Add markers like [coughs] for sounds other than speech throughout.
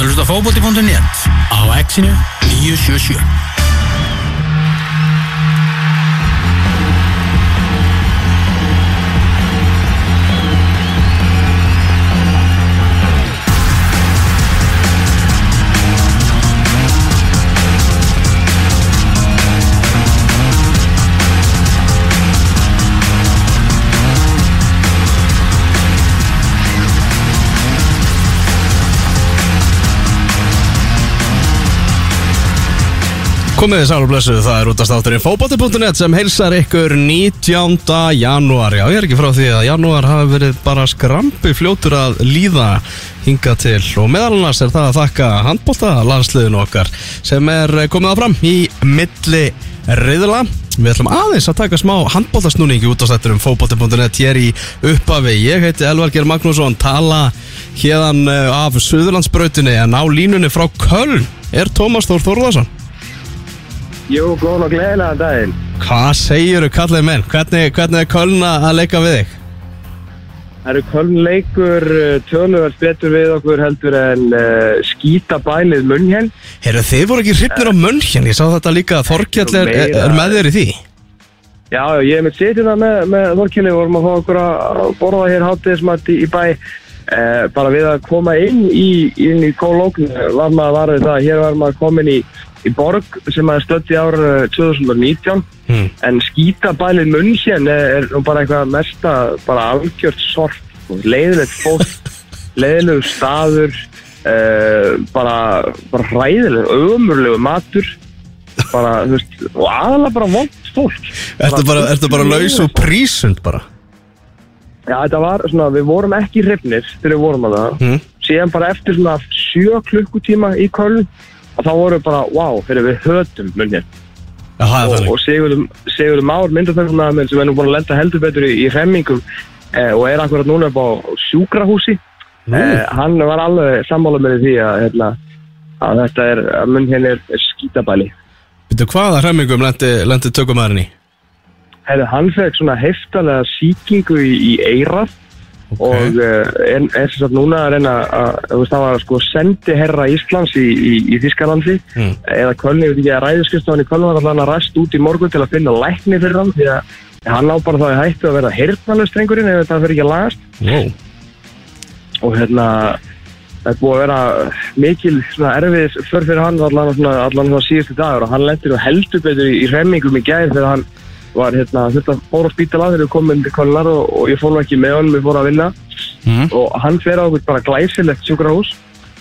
Það er hlusta fókbóti.net á exinu 977 Komið þið sálu blessuð, það er út af státturinn fókbóti.net sem heilsar ykkur 19. janúar. Já, ég er ekki frá því að janúar hafi verið bara skrampi fljótur að líða hinga til og meðal annars er það að þakka handbólta landsliðinu okkar sem er komið áfram í milli reyðla Við ætlum aðeins að taka smá handbóltasnúningi út af stætturum fókbóti.net hér í uppafi Ég heiti Elvarger Magnússon, tala hérðan af Suðurlandsbrautinni en á línunni frá Köln er Tómas Þór Þórðarsson Jú, góðan og gleðilega daginn. Hvað segir þú kallið menn? Hvernig, hvernig er Köln að leika við þig? Það eru Kölnleikur töluvert betur við okkur heldur en uh, skýta bælið munnhjálm. Herru, þið voru ekki hrifnir á munn hérna, ég sá þetta líka að Þorkjall er, er, með þér í því Já, já, ég hef með setið það með, með Þorkjali, vorum að fá okkur að borða hér hátíðismat í, í bæ. Uh, bara við að koma inn í, inn í kólókn var maður varðið það, hér var maður komin í, í borg sem að stötti ára 2019 Hmm. en skítabælið munnhjörn er, er nú bara eitthvað mesta, bara algjört sort, leiðilegt fólk, [laughs] leiðilegu staður, uh, bara, bara hræðilegu, ömurlegu matur, bara, þú veist, og aðalega bara vond fólk. Ertu bara, ertu bara laus og prísund bara Já, þetta var svona, við vorum ekki hrifnir þegar við vorum að það. Hmm. Síðan bara eftir svona sjö klukkutíma í Köln, og þá vorum við bara, wow, fyrir við hötum er og, og Sigurður Sigurður Már myndatöngumæður sem er nú búin að lenda heldur betur í, í hremmingum eh, og er akkurat núna upp á sjúkrahúsi. Eh, hann var alveg sammála með því að, hérna, að þetta er að munn henni er, er skítabæli. Býttu, hvaða hremmingum lendi, lendi? Hefði, hann fekk svona heftalega síkingu í, í eirað og er, sem sagt núna að reyna að, það var sko sendiherra Íslands í, í, í Þískalandi Mm. eða Kölni, ég veit ekki að ræðiskustofan í Kölni var allan að ræst út í morgun til að finna lækni fyrir hann því að hann á bara það í hættu að vera heyrnalust drengurinn ef það fyrir ekki að lagast Wow. og hérna það er búið að vera mikil erfið för fyrir hann allan allan svona síðustu dagur og hann lendir og heldur betur í, í remmingum í gæð þegar hann var hérna þetta fór á spítala þegar við komum til Kölnar og, og ég fór nú ekki með hann, við fórum að vinna Mhm. og hann fer á bara glæsilegt sjúkrahús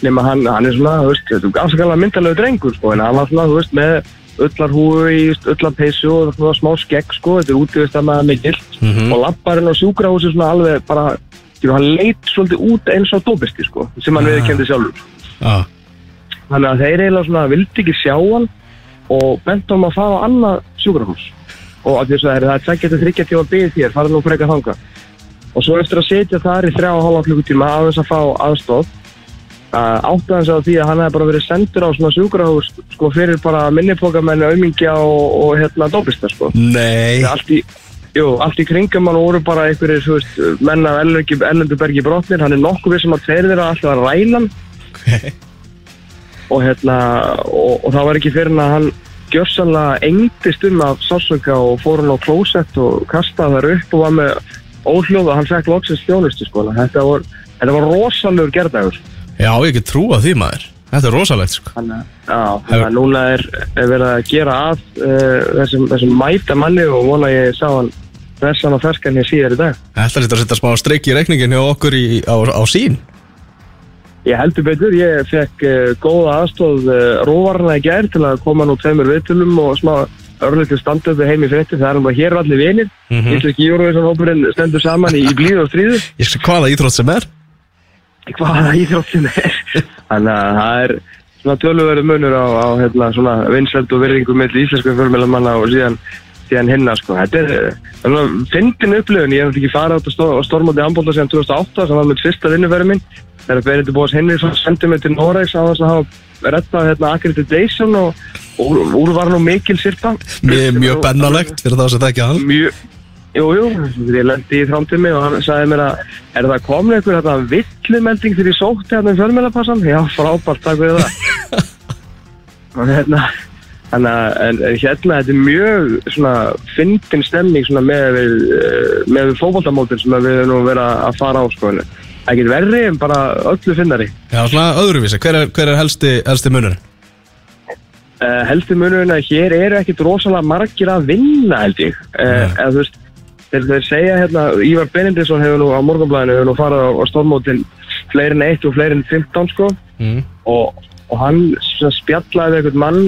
nema hann, hann er svona, þú veist, þetta er afsakalega myndalegu drengur sko, en hann var svona, þú veist, með öllarhúu í öllarpeysu og svona smá skegg sko, þetta er útivist að maður mikil Mhm. og lapparinn á sjúkrahúsi svona alveg bara, skilur, hann leit svolítið út eins og dópisti sko, sem hann Ah. viðkendi sjálfur Já, þannig að þeir eiginlega svona vildi ekki sjá hann og bent um að fara á annað sjúkrahús og að þess að það er tveggja til þryggja tíma byggð þér, fara nú frekar þanga og svo eftir að setja þar í þrjá og hálfa klukkutíma aðeins að fá aðstóð uh, átti hans á því að hann hefði bara verið sendur á svona sjúkrahús sko fyrir bara minnipokamenni, aumingja og, og hérna dópista sko. Nei. Allt í, jú, allt í kringum hann voru bara einhverjir, þú veist, menn af Ellendubergi brotnir, hann er nokkuð við sem að þeir þeirra alltaf að ræna okay. og hérna og, og það var ekki fyrir hann að hann gjörsanlega engdist um af sásöka og fór hann á klósett og kastaði þar upp og var með óhljóð og hann fekk loksins þjónustu sko. Þetta var, þetta var rosalegur gerðagur Já, ég get trúa því maður. Þetta er rosalegt sko. Þannig að- að núna er, er verið að gera að uh, þessum, þessum mæta manni og vona ég sá hann þessan og ferskan hér síðar í dag. Þetta er að setja smá streik í reikningin hjá okkur í, á, á sín Ég heldur betur, ég fekk uh, góða aðstóð uh, róvarna í gær til að koma nú tveimur viðtölum og smá örlítið standöðu heim í frétti það er um að hér allir vinir. Mm Mhm. Íslenski Júruvísan hópurinn stendur saman í, í blíðu og stríðu. Ég sé hvaða íþrótt sem er. Hvaða íþróttin er. Þannig að það er svona töluveri munur á, á hérna, svona vinseld og virðingu með íslensku fjölmjölamanna og síðan, síðan hinna sko. þetta er eh, svona fyndin upplifun ég hef ekki farið átt að stó, stórmóti ambólda síðan 2008 sem var mitt fyrsta vinnufæri minn þegar Berindi Bóðs Henriksson sendi mig til Noregs á þess að hafa rettað hérna, accreditation og úr, úr var nú mikil sirpa Mjög, mjög bennalegt fyrir það sem það ekki hann mjög, Jú, jú, þegar ég lendi í þrántími og hann sagði mér að er það komin einhver þetta villumelding þegar ég sótti hérna um fjölmjölapassan? Já, frábært, takk fyrir það. [laughs] og hérna, þannig að hérna þetta er mjög svona fyndin stemning svona með við, eh, með við fótboltamótin sem við erum nú verið að fara á skoðinu. Það getur verri en bara öllu finnari. Já, svona öðruvísi, hver er, hver er helsti, helsti munur? Uh, helsti munurinn að hér eru ekkit rosalega margir að vinna held ég uh, eða þú veist þeir, þeir segja hérna, Ívar Benindisson hefur nú á morgunblæðinu hefur nú farið á, á stórmótin fleirin 1 og fleirin 15 sko Mm. og, og hann spjallaði einhvern mann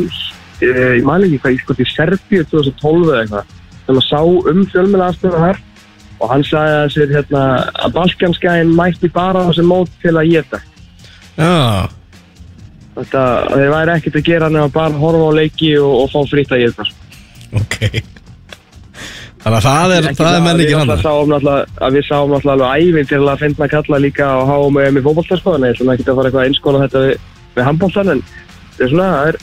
ég man ekki hvað, sko, í Serbíu 2012 eða eitthvað sem að sá um fjölmjöla aðstöða þar og hann sagði að sér hérna að Balkanskæin mætti bara á þessi mót til að geta Já, þetta, þeir væri ekkert að gera nema bara horfa á leiki og, og fá fritt að geta ok. Þannig að það er, það er menn ekki hann Við sáum náttúrulega að alveg ævinn til að finna kalla líka á HM og EM í fótbolltarskoðan ég ætlum ekki að fara eitthvað að einskóla þetta við, við handbóltan en það er svona það er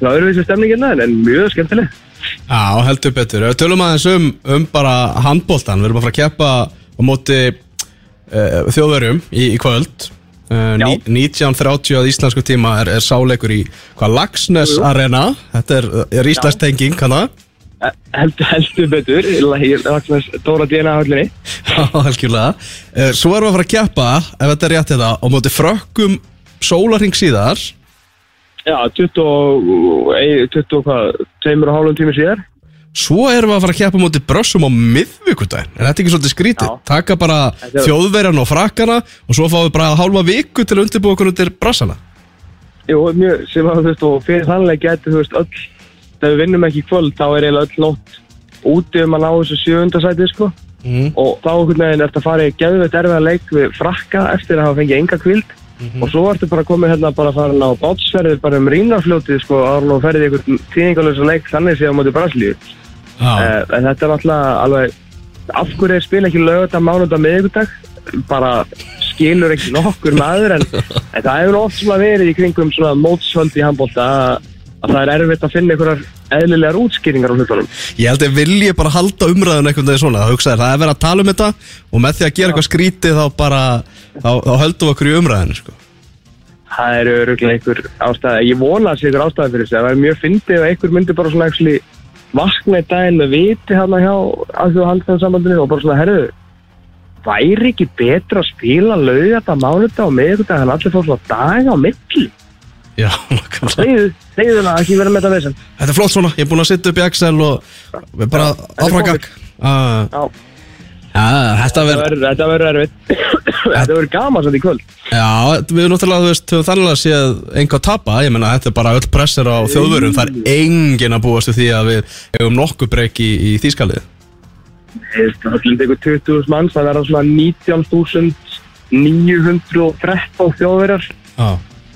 svona öðruvísi stemningina en, en mjög skemmtileg Já, heldur betur. Við tölum aðeins um, um bara handbóltan, við erum að fara að keppa á móti uh, þjóðverjum í, í kvöld. Uh, ní, 1930 að íslensku tíma er, er sáleikur í hvað Lagsnes Jú, jú. Arena. Þetta er, er íslensk tenging, það? Eh, heldur, heldur betur Ragnar Dóra DNA höllinni [laughs] Já, helgjörlega. Uh, svo erum við að fara að keppa, ef þetta er rétt þetta, á móti frökkum sólarring síðar. Já, 20, og- ei, 20 og hvað, tveimur og hálfum tími síðar Svo erum við að fara að keppa á móti brössum á miðvikudaginn. Er þetta ekki svolítið skrítið? Taka bara er- þjóðverjan og frakkana og svo fáum við bara hálfa viku til að undirbúa okkur undir brassana. Jú, mjög, sem að þú veist, og fyrir þannlega getur þú veist öll, þegar við vinnum ekki kvöld þá er eiginlega öll nótt úti um að ná þessu sjöundasæti, sko Mm. og þá einhvern veginn ertu að fara í geðveitt erfiða leik við frakka eftir að hafa fengið enga kvild og svo ertu bara komið hérna bara að fara á bátsferðir bara um rínarfljótið sko ára og ferðið einhvern tíðingalösa leik þannig séð á móti Brasilíu Já. uh, en þetta er náttúrulega alveg af hverju er spil ekki lögða mánudag miðvikudag bara skilur ekki nokkur maður en, en það hefur oft verið í kringum svona mótsvöld í handbólta að, að það er erfitt að finna einhverjar eðlilegar útskýringar á hlutunum Ég held að vilji bara halda umræðun veginn svona. Það hugsaði, það er verið að tala um þetta og með því að gera eitthvað skrítið þá bara, þá, þá höldum við okkur í umræðinu, sko. það eru öruglega einhver ástæði ég vona að sé einhver ástæði fyrir þessu það væri mjög fyndið ef einhver myndi bara svona actually vakna í daginn með viti hérna hjá alþjóða handfæðansambandinu og bara svona herðu væri ekki betra að spila laugjata mánudag og miðvikudag en allir fór svona daga á milli Já, segðu, segðu það ekki vera með þetta vesen. Þetta er flott svona, ég er búinn að setja upp í Excel og bara áfragang. Uh, Já, þetta verður, verður- þetta verður erfitt. [coughs] Þetta verður gaman samt í kvöld. Já, við erum náttúrulega, þú veist, höfum þannig að séð einhvað tapa, ég menna, þetta er bara öll pressir á þjóðvörum, það er engin að búast því að við hefum nokkuð breyk í, í þýskalið. það er eitthvað 20.000 manns það verða svona 19.913 þjóðverjar. Já.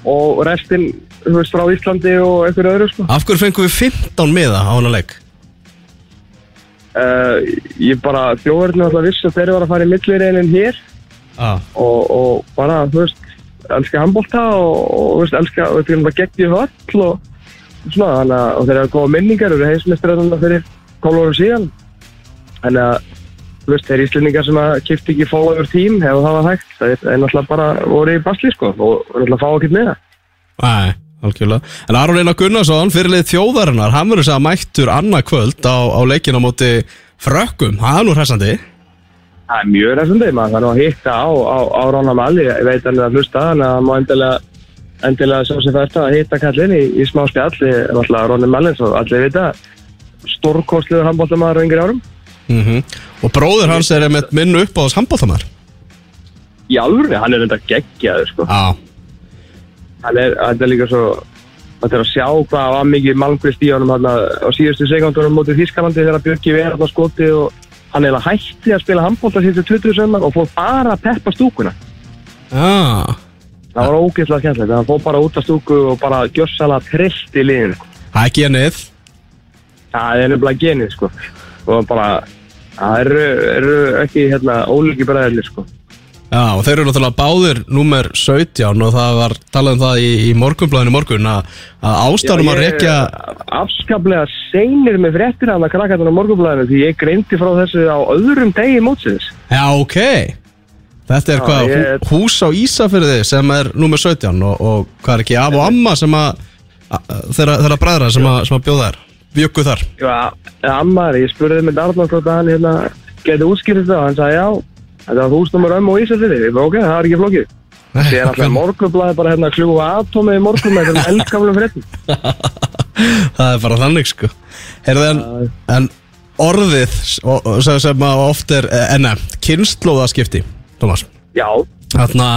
Og restin þú veist, frá Íslandi og einhverju öðru sko. Af hverju fengum við 15 miða á hana leik? uh, ég bara þjóðverðinu alltaf vissi að þeir eru að fara í millireinin hér Já. og, og bara, þú veist elska handbólta og, og þú veist, elska og þetta er bara gegn í höll og svona, þannig að og þeir eru góða minningar eru heimsmestræðuna fyrir 12 árum síðan þannig að veist, þeir íslendingar sem að kipti ekki follower team hefur það var hægt það er, er náttúrulega bara voru í basli sko og náttúrulega fá ekkert með það Nei, algjörlega. En Aron Einar Gunnarsson, fyrirlið þjóðarinnar, hann verður segja mættur annað kvöld á, á leikina á móti frökkum. Það er nú hressandi. Það er mjög ræðsandi, maður þarf nú að hitta á, á, á Róna Malli, ég veit hann er að hlusta þannig að það má endilega, endilega sjá sér þetta að hitta kallinn í, í smá spjall, ég er alltaf Róni Malli, svo allir vita, stórkostluður handbóltamæður á. Mm Og bróður hans er með minn upp á þess handbóltamar. Í alvöru, hann er enda geggjaður, sko. Já. Hann er, hann er líka svo, þetta er að sjá hvað var mikið malmgrist í honum hann á síðustu sekundunum mótið Þískalandi þegar Björki verið hann skoti og hann er að hætti að spila handbólta síðustu 20 sömmar og fór bara að peppa stúkuna. Já. Það var ógeðslega skemmtilegt, hann fór bara út af stúku og bara gjössalega trillt í liðinu. Það er genið. Það er nefnilega genið, sko. Og bara, það eru, eru ekki, hérna, ólíki bræðilir, sko. Já, og þeir eru náttúrulega báðir númer 17 og það var talað um það í, í morgunblæðinu morgun að, ástæðum að rekja afskaplega seinir með fréttir að krakkarnar á morgunblæðinu því ég greindi frá þessu á öðrum degi mótsins. Já, ok Þetta er Já, hvað, ég- hú, hús á Ísafyrði sem er númer 17 og, og hvað er ekki, af og amma sem að þeirra bræðra sem að, sem að bjóða þær Bjöggu þar? Já, ammar, ég spurði með Arnald hvort hann hérna geti útskýrið það og hann sagði já, þetta var húsnumur ömmu og Ísafirði. Ég bara ok, það er ekki flókið. Ég er alltaf morgunblæði bara hérna kljúa atómið í morgun með þessum eldgamlum fréttum. [laughs] Það er bara þannig sko. Heyrðu, en, en orðið sem, sem að oft er enna, kynnslóðaskipti Thomas Já, Þarna,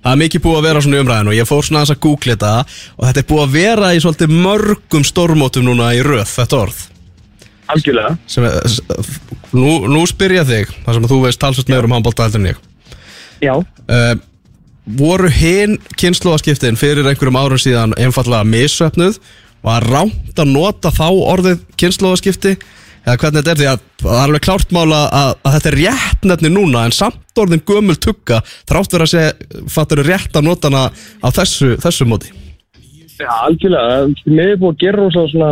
það er mikið búið að vera svona í umræðinu og ég fór svona að googla þetta og þetta er búið að vera í svolítið mörgum stórmótum núna í röð, þetta orð. Algjörlega. sem er, nú, nú spyr ég þig þar sem að þú veist talsvægt meður um handbólta heldur en ég. Já, uh, voru hinn kynnslóðaskiptin fyrir einhverjum árum síðan einfallega missöfnuð var rámt að nota þá orðið kynnslóðaskipti eða hvernig þetta er því að það er alveg klárt mála að, að þetta er rétt nefni núna en samt orðin gömul tugga þrátt verið að segja fattur rétt að nota hana á þessu, þessu móti já, algjörlega. Mér er búið að gera rosa svona,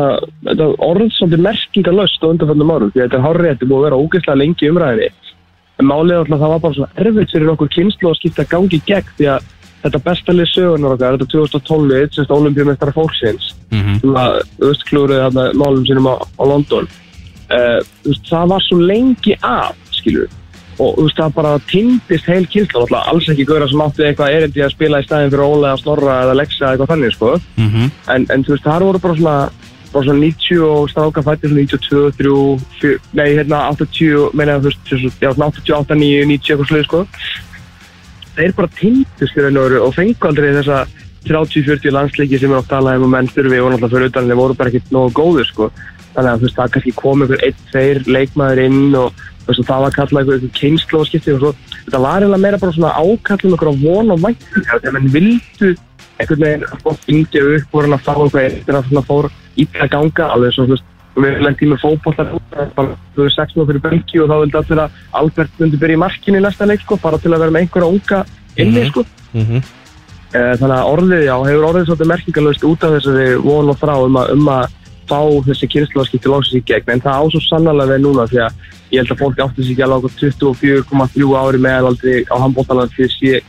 þetta orð svolítið merkingalöst á undanfjöndum árum því að þetta er hárrið, þetta er búið að vera ógeðslega lengi umræðinni. En málið er alltaf að það var bara svona erfitt fyrir okkur kynslu að skipta gangi gegn því að þetta besta lið sögunar okkar, þetta 2012, semst olimpíumestara fólksins, sem að östklúrið þarna málum sínum á, á London uh, veist, það var svo lengi af skilur og þú veist, það bara tindist heil alltaf alls ekki gauðra sem átti eitthvað erindi að spila í staðin fyrir Óla Snorra eða Lexa eða eitthvað þannig sko. mm -hmm. en, en þú veist, það voru bara svona bara svona 90 og stráka fættir svona 92, 3, 4, nei hérna 80, meina þú veist, já, svona 88, 9, 90 eitthvað sluði sko þeir bara tindist raun og veru og fengu aldrei þessa 30-40 landsleiki sem er talað um að menn þurfi og náttúrulega fyrir utan þeir voru bara ekkert nógu góður sko þannig að þú veist það kannski kom einhver einn, tveir leikmaður inn og veist það var kallað einhver, kynslu og svo þetta var eiginlega meira bara svona ákallum einhver á von og væntingar þegar menn vildu einhvern veginn að fá fingja upp og að fá eitthvað eftir að svona fór ítla að ganga alveg svo þú veist við lendum með fótbollar bara þú veist 6 fyrir Belgi og þá vildi allir að Albert myndi byrja í markinu í næsta leik sko bara til að vera með einhverja unga inni Mhm. sko Mm Eh, þannig að orðið, já, hefur orðið fá þessi kynnslóðskipti lóksins í gegn, en það á svo sannarlega við núna því að ég held að fólk átti sig ekki alveg okkur 24,3 ári meðalaldri á handbóltalega því að sé,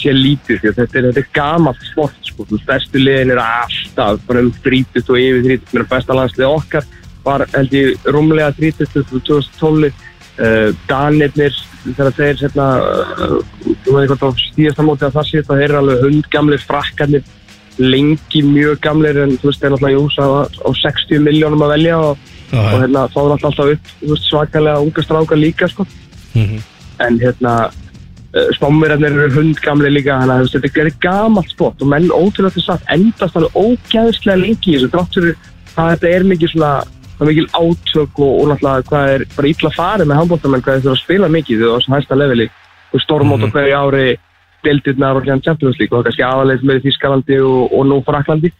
sé lítið því að þetta er, er gamalt sport sko, þú veist, bestu liðin er alltaf bara um 30 og yfir 30, mér er besta landslið okkar var held ég rúmlega 30 2012 uh, Danirnir þegar þeir hérna, uh, hvað á móti að það sé þeir eru alveg hundgamlir frakkarnir lengi mjög gamlir en þú veist þeir náttúrulega í hús á, á 60 miljónum að velja og, og hérna fáður alltaf upp þú veist, svakalega unga strákar líka sko. en hérna uh, spámirarnir eru hundgamli líka þannig að þetta er gamalt sport og menn ótrúlega til satt endast alveg ógæðislega lengi í þessu drátt fyrir að þetta er mikið svona það er mikil átök og, og náttúrulega hvað er bara illa farið með handbóltamenn hvað þeir þurfa að spila mikið þau á þessu hæsta leveli og stormót Mhm. á hverju ári deildirnar og hérna Champions League og kannski aðalegð með Þískalandi og, og nú Fraklandi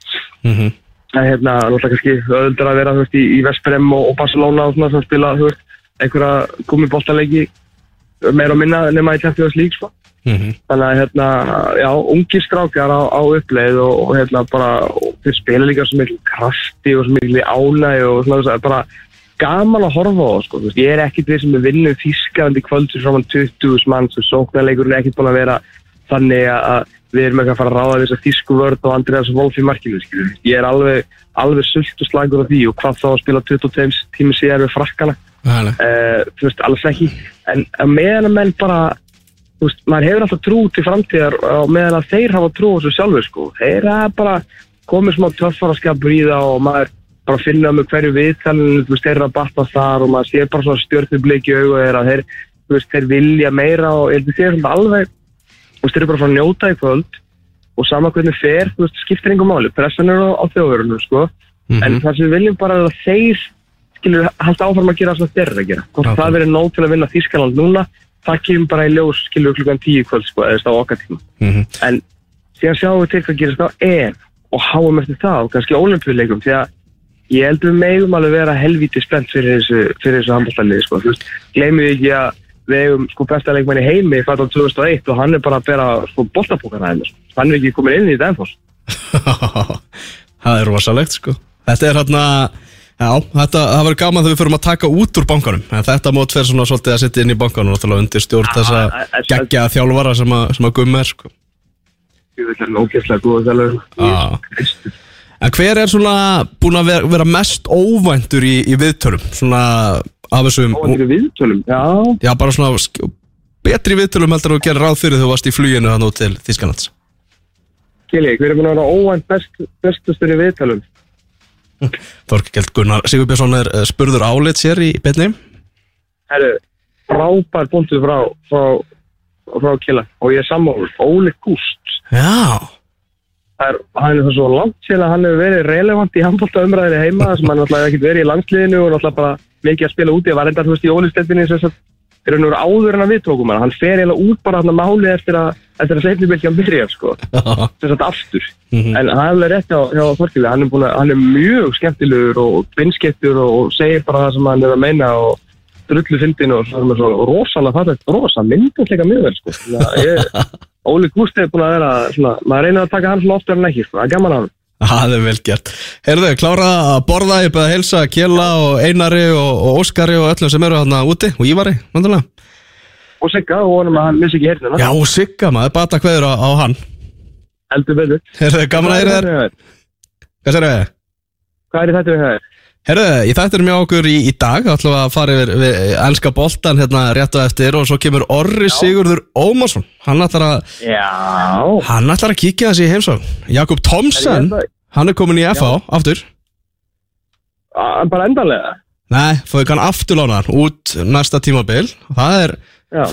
-hmm. en hérna náttúrulega kannski öðuldur að vera veist, í, í Vesprem og, og Barcelona og svona sem spila veist, einhverja gummiboltalegi meira og minna nema í Champions League sko. Mhm. þannig að hérna, já, ungir strákjar á, á uppleið og, og hérna bara, þeir spila líka svo miklu krafti og svo miklu ánæg og svona þess að bara gaman að horfa á það, sko, veist, ég er ekkit við sem er vinnuð þískandi kvöld sem svona 20 manns og sóknarleikur er ekkit búin að vera þannig að- við erum ekki að fara að ráða þess að þísku vörð og Andreas Wolf í markinu, skilur ég er alveg, alveg sult og slagur á því og hvað þá að spila 22 tími síðar við frakkana. Uh, þú veist, alls ekki. En meðan að menn bara þú veist, maður hefur alltaf trú til framtíðar og meðan að þeir hafa trú á þessu sjálfur sko, þeir er bara komið smá töffaraskapur í það og maður bara finna með hverju viðtalinu þú veist, þeir eru að batna þar og maður sé bara svona stjórnublik í þeirra. Þeir, þeir vilja meira og ég held að þeir alveg þeir eru bara að fara að njóta í kvöld og sama hvernig fer, þú veist, skiptir engum máli. Pressan er á, á þjóðverunum, sko. En það sem við viljum bara að þeir skilur halda áfram að gera það sem þeir eru að gera. Já, það verið nóg til að vinna Þískaland núna það kemur bara í ljós skilur klukkan tíu kvöld sko, eða á okkar tíma. Mhm. en síðan sjáum við til hvað gerist á EM og háum eftir það og kannski ólimpíuleikum því að ég held við megum alveg vera helvíti spennt fyrir þessu, fyrir þessu handbóltaliði sko. Við eigum sko besta leikmann í heimi í fættan 2001 og hann er bara að bera sko boltapókana henni sko. hann er ekki komin inn í Danfoss. [laughs] Það er rosalegt sko. Þetta er hérna Já, þetta, það verður gaman þegar við fyrir að taka út úr bankanum. En þetta mót fer svona svolítið að setja inn í bankanum náttúrulega undir stjórn þessa Ah, geggja þjálfara sem að, sem að gumma er sko. Ég vil hérna ógeðslega góða þjálfur Já. En hver er svona búin að vera, vera mest óvæntur í, í viðtölum? Svona af þessum Óvandir í viðtölum, já. Já bara svona sk- betri viðtölum heldur en þú gerir ráð fyrir þegar þú varst í fluginu þannig út til Þískanlands Kili, hver er búin að vera óvænt best, bestustur í viðtölum? [laughs] Þorkjeld Gunnar Sigurbjörnsson er eh, spurður álit sér í betni Herru, frábær punktur frá, frá, frá Kila og ég er sammáður, Óli Gúst. Já, Það er, hann er það svo langt til að hann hefur verið relevant í handbólta umræðinni heima sem hann náttúrulega ekkert verið í landsliðinu og náttúrulega bara mikið að spila úti. Það var enda, þú veist, í sagt, er hann áður en að við tókum hann. Hann fer eiginlega út bara hann máli eftir að, eftir að sleipnibilkjan byrja, sko. Sem sagt aftur. Mhm. En hann er rétt hjá, hjá Þorkili. Hann, er að- hann er mjög skemmtilegur og beinskettur og, og segir bara það sem hann er að meina og drullu fyndin og svo er hann svo rosalega rosa myndinleika miður, sko. Að [laughs] Óli Gústi er búin að vera svona, maður reynir að taka hann svona oftar en ekki, sko. Það er gaman að hann. [laughs] það er vel gert. Heyrðu, klára að borða, ég beða að heilsa Kjela og Einari og, og Óskari og öllum sem eru hérna úti og Ívari, náttúrulega. Og Sigga og vonum að hann missi ekki hérna Já, Sigga maður, bata hverður á, á hann. Heldur betur. Heyrðu, gaman að heyra þér. Hvað sér þau? Hvað er þetta við höfum? Herðu, ég þættir mjög okkur í, í dag ætlum að fara yfir við elska boltan hérna rétt og eftir og svo kemur Orri Sigurður Ómarsson. Hann ætlar að, Já. hann ætlar að kíkja þessi í heimsókn. Jakob Thomsen, hann er komin í FH aftur. Bara bara endanlega? Nei, fóðu kann afturlánaðan út næsta tímabil. Það er Já.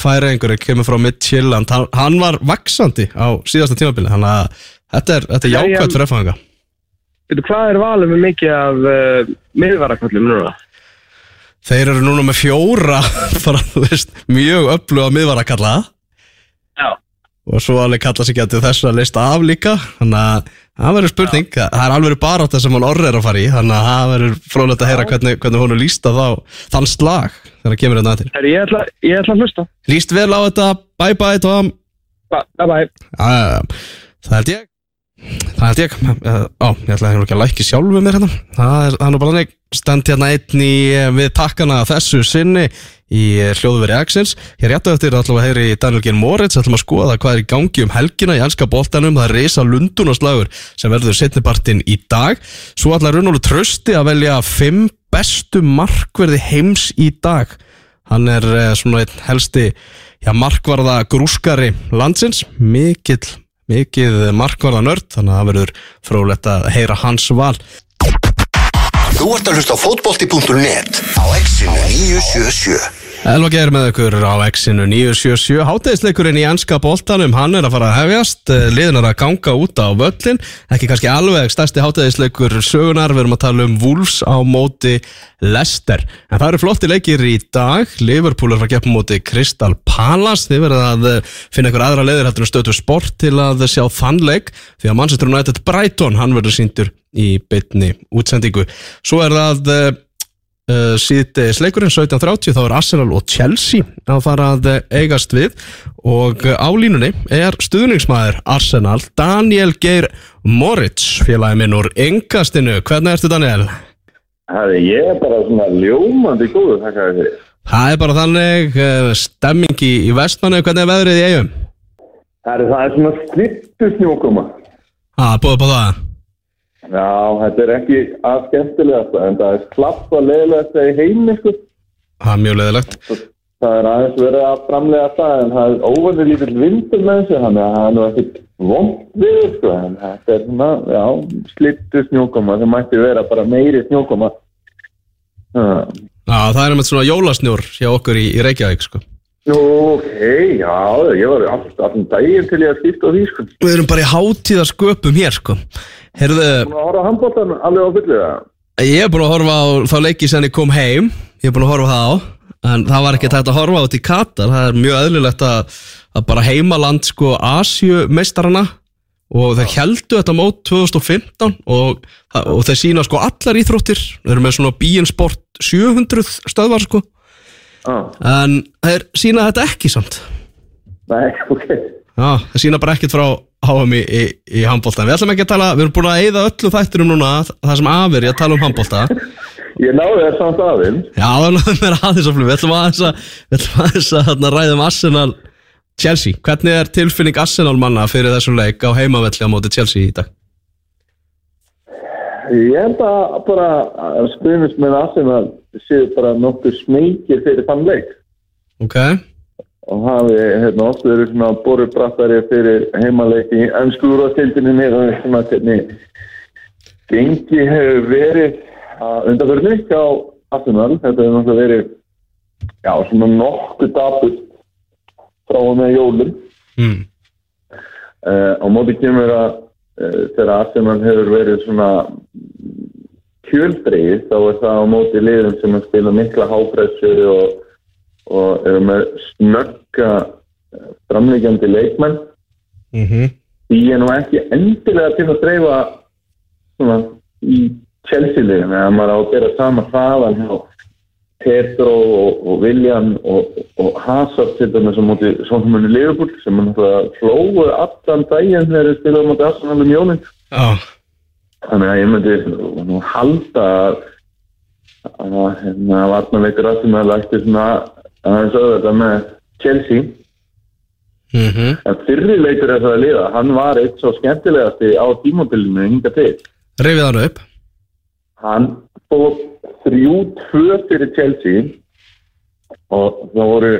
Færi einhverju, kemur frá Midtjylland. Hann, hann var vaksandi á síðasta tímabili þannig að þetta er, þetta er Já, ég- jákvæmt fyrir FH Veitu, Hvað er valið með mikið af uh, miðvarakvöldum núna? Þeir eru núna með fjóra [laughs] bara, þú veist, mjög öfluga miðvara að kalla Já. Og svo alveg kalla sig getur þessu að lista af líka. Þannig að það verður spurning. Það er alveg bara átt sem hann orri er að fara í. Þannig að það verður frólægt að heyra hvernig, hvernig hún er lísta þá þann slag þegar það kemur þetta til Herri, ég ætla, ég ætla að hlusta. Líst vel á þetta, bye bye Tom. Bye bye. Uh, Það held ég Það held ég. Á, ég ætla ekki að lækki sjálfu mér hérna. Það er, nú bara þannig. Stend hérna einn í eh, við takkana þessu sinni í eh, hljóðveri Axels. Hér réttu eftir ætlum að heyri Daniel G. Moritz. Ætlum að skoða hvað er í gangi um helgina í elska boltanum. Það er reysa lundunarslagur sem verður setnibartin í dag. Svo ætla Runólu Trösti að velja fimm bestu markverði heims í dag. Hann er svona einn helsti já, markvarða grúskari landsins, mikill, mikið markvarða nörd, þannig að það verður frólægt að heyra hans val. Þú ert að hlusta á fótbolti.net á exinu 977 Elva geir með ykkur á X-inu 977 Hátegisleikurinn í anska boltanum Hann er að fara að hefjast. Eh, Liðin er að ganga út á völlin Ekki kannski alveg stærsti hátegisleikur sögunar Við erum að tala um Wolves á móti Leicester. En það eru flotti leikir í dag. Liverpool er að að gefa móti Crystal Palace. Þið verður að eh, finna ykkur aðra leiðir Heldur en stötu sport til að sjá þann leik. Því að Manchester United Brighton Hann verður síndur í bytni útsendingu. Svo er það eh, uh, síðdegis leikurinn 17.30 þá er Arsenal og Chelsea að fara að eh, eigast við og eh, á línunni er stuðningsmæður Arsenal Daniel Geir Moritz félagi minn úr engastinu hvernig ertu Daniel? Hæði, ég er bara svona ljómandi góður, þakka þér fyrir. Það er bara þannig uh, stemming í, í vestmannu hvernig er veðrið í eigum? Hæði, það er svona slittu snjókoma. Það er búið på það Já, þetta er ekki að skemmtilegast, en það er klapp að leiðilegast í heimi, sko. Það er mjög leðilegt Það er aðeins verið að framlega það, en það er óvannig lítill vindur með þessu, þannig að það er nú ekkit vond við, sko. En þetta er svona, já, slittu snjókoma, það mætti vera bara meiri snjókoma. Já. Já, það er með svona jólasnjór hjá okkur í, í Reykjavík sko. Nú, ok, já, ég var alltaf daginn til ég að skipta á því, sko. Við erum bara í hátíðasköpum hér sko. Heyrðu, Nú að horfa á handbóltan alveg á fullu, það. Ég er búin að horfa á þá leiki sem ég kom heim. Ég er búin að horfa það á En það var ekki tægt að horfa þetta í Katar. Það er mjög eðlilegt að, að bara heimaland sko Asjumeistarana Og þeir heldu þetta mót 2015 og, og þeir sína sko allar íþróttir. Þeir eru með svona BN Sport 700 stöðvar sko. Já, En þeir sína þetta ekki samt. Nei, [laughs] ok. Já, þeir sína bara ekkert frá HM í, í, í handbólta Við ætlum ekki að tala, við erum búin að eyða öllu þættinum núna Það sem afir í að tala um handbólta [laughs] Ég náði þér samt aðeins. Já, það náðum mér aðeins að flug. Við ætlum aðeins að, aðeins að hérna, ræða um Arsenal Chelsea. Hvernig er tilfinning Arsenal manna fyrir þessum leik á heimavelli á móti Chelsea í dag? Ég held að bara að stuðnist með Arsenal séu bara nokkuð smekir fyrir þann leik. Ok, og hafi hérna oft verið svona borubrattari fyrir heimaleiki í ennsku úrvastildinni og svona hvernig gengi hefur verið að undanförni hjá Arsenal þetta hefur náttúrulega verið já, svona nokkuð dapust frá og með jólum mm. uh, á móti kemur að uh, þegar Arsenal hefur verið svona kjöldreið þá er það á móti liðum sem að spila mikla hápressu og, og eru með snögga eh, framlegjandi leikmenn mm því er nú ekki endilega til að dreifa svona í Chelsea-liðin eða maður á að bera sama hraðan hjá Petro og, og William og, og Hazard til dæmis á móti svona munni Liverpool sem náttúrulega flóðu allan daginn þegar þeir spilaði á móti Arsenal um jólinn Já, þannig að ég myndi nú halda að að hérna varnarleikur Arsenal ætti svona aðeins auðvitað með Chelsea. Mm en fyrri leikur þess að liða. Hann var eitt svo skemmtilegasti á tímabilinu hinga til. Reyfið hann upp. Hann fór þrjú tvö fyrir Chelsea. Og það voru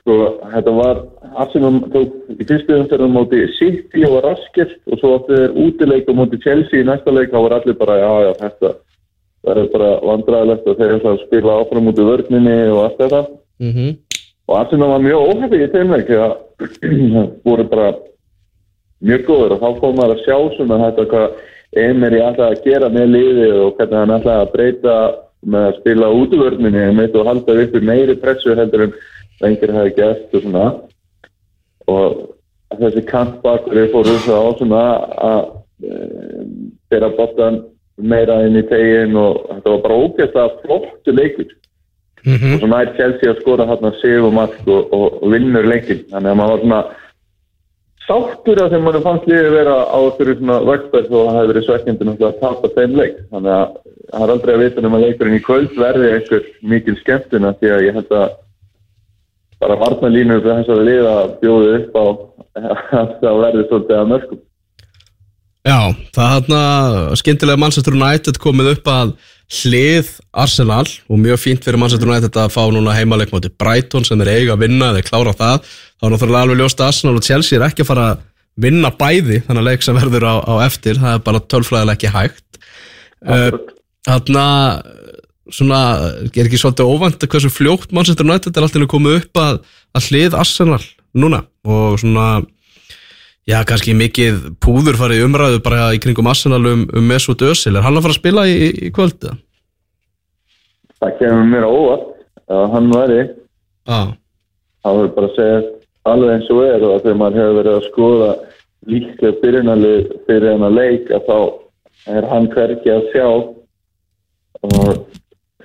sko, þetta var Arsenal tók í fyrstu umferðum móti City og var raskert og svo áttu þeir útileik á móti Chelsea í næsta leik. Þá var allir bara, já, já, þetta verður bara vandræðilegt að þeir ætla að spila áfram út í vörninni og allt þetta. Mm og Arsenal var mjög óhefði í þeim leik því að það [clears throat] voru bara mjög góður og þá kom maður að sjá svona þetta hvað Emery ætlaði að gera með liði og hvernig hann ætlaði að breyta með að spila útvörninni með og halda upp í meiri pressu heldur en lengir hefði gert og svona. Og þessi kantbakur fór upp á svona að bera bóttan meira inn í tegin og þetta var bara að flottu leikur. -hmm. og svo nær Chelsea að skora hérna sigur mark og, og, og vinnur leikin þannig að maður var svona sáttur að þeim mann fannst liðið vera á fyrir svona vöxtverð og það hefði verið svekkjandi að tapa þeim leik. Þannig að það er aldrei að vita um að leikurinn í kvöld verði einhver mikil skemmtuna því að ég held að bara varnalínu fyrir þess að liða bjóði upp á [laughs] að það verði svolítið að mörgum Já, það hann skemmtilega Manchester United komið upp að hlið Arsenal og mjög fínt fyrir Manchester United að fá núna heimaleik móti Brighton sem er eiga að vinna, þeir klára það. Þá er náttúrulega alveg ljóst að Arsenal og Chelsea er ekki að fara að vinna bæði þannig að leik sem verður á, á eftir, það er bara tölfræðilega ekki hægt. Þannig að svona, er ekki svolítið óvænt að hversu fljótt Manchester United er alltaf komið upp að, að hlið Arsenal núna og svona Já, kannski mikið púður farið umræðu bara í kringum Arsenal um, um Mesut Özil. Er hann að fara að spila í, í kvöldu? Það kemur mér á óvart að hann væri Já. það verður bara að segja alveg eins og er og þegar maður hefur verið að skoða líklega byrjunalið fyrir leik að þá er hann hverki að sjá og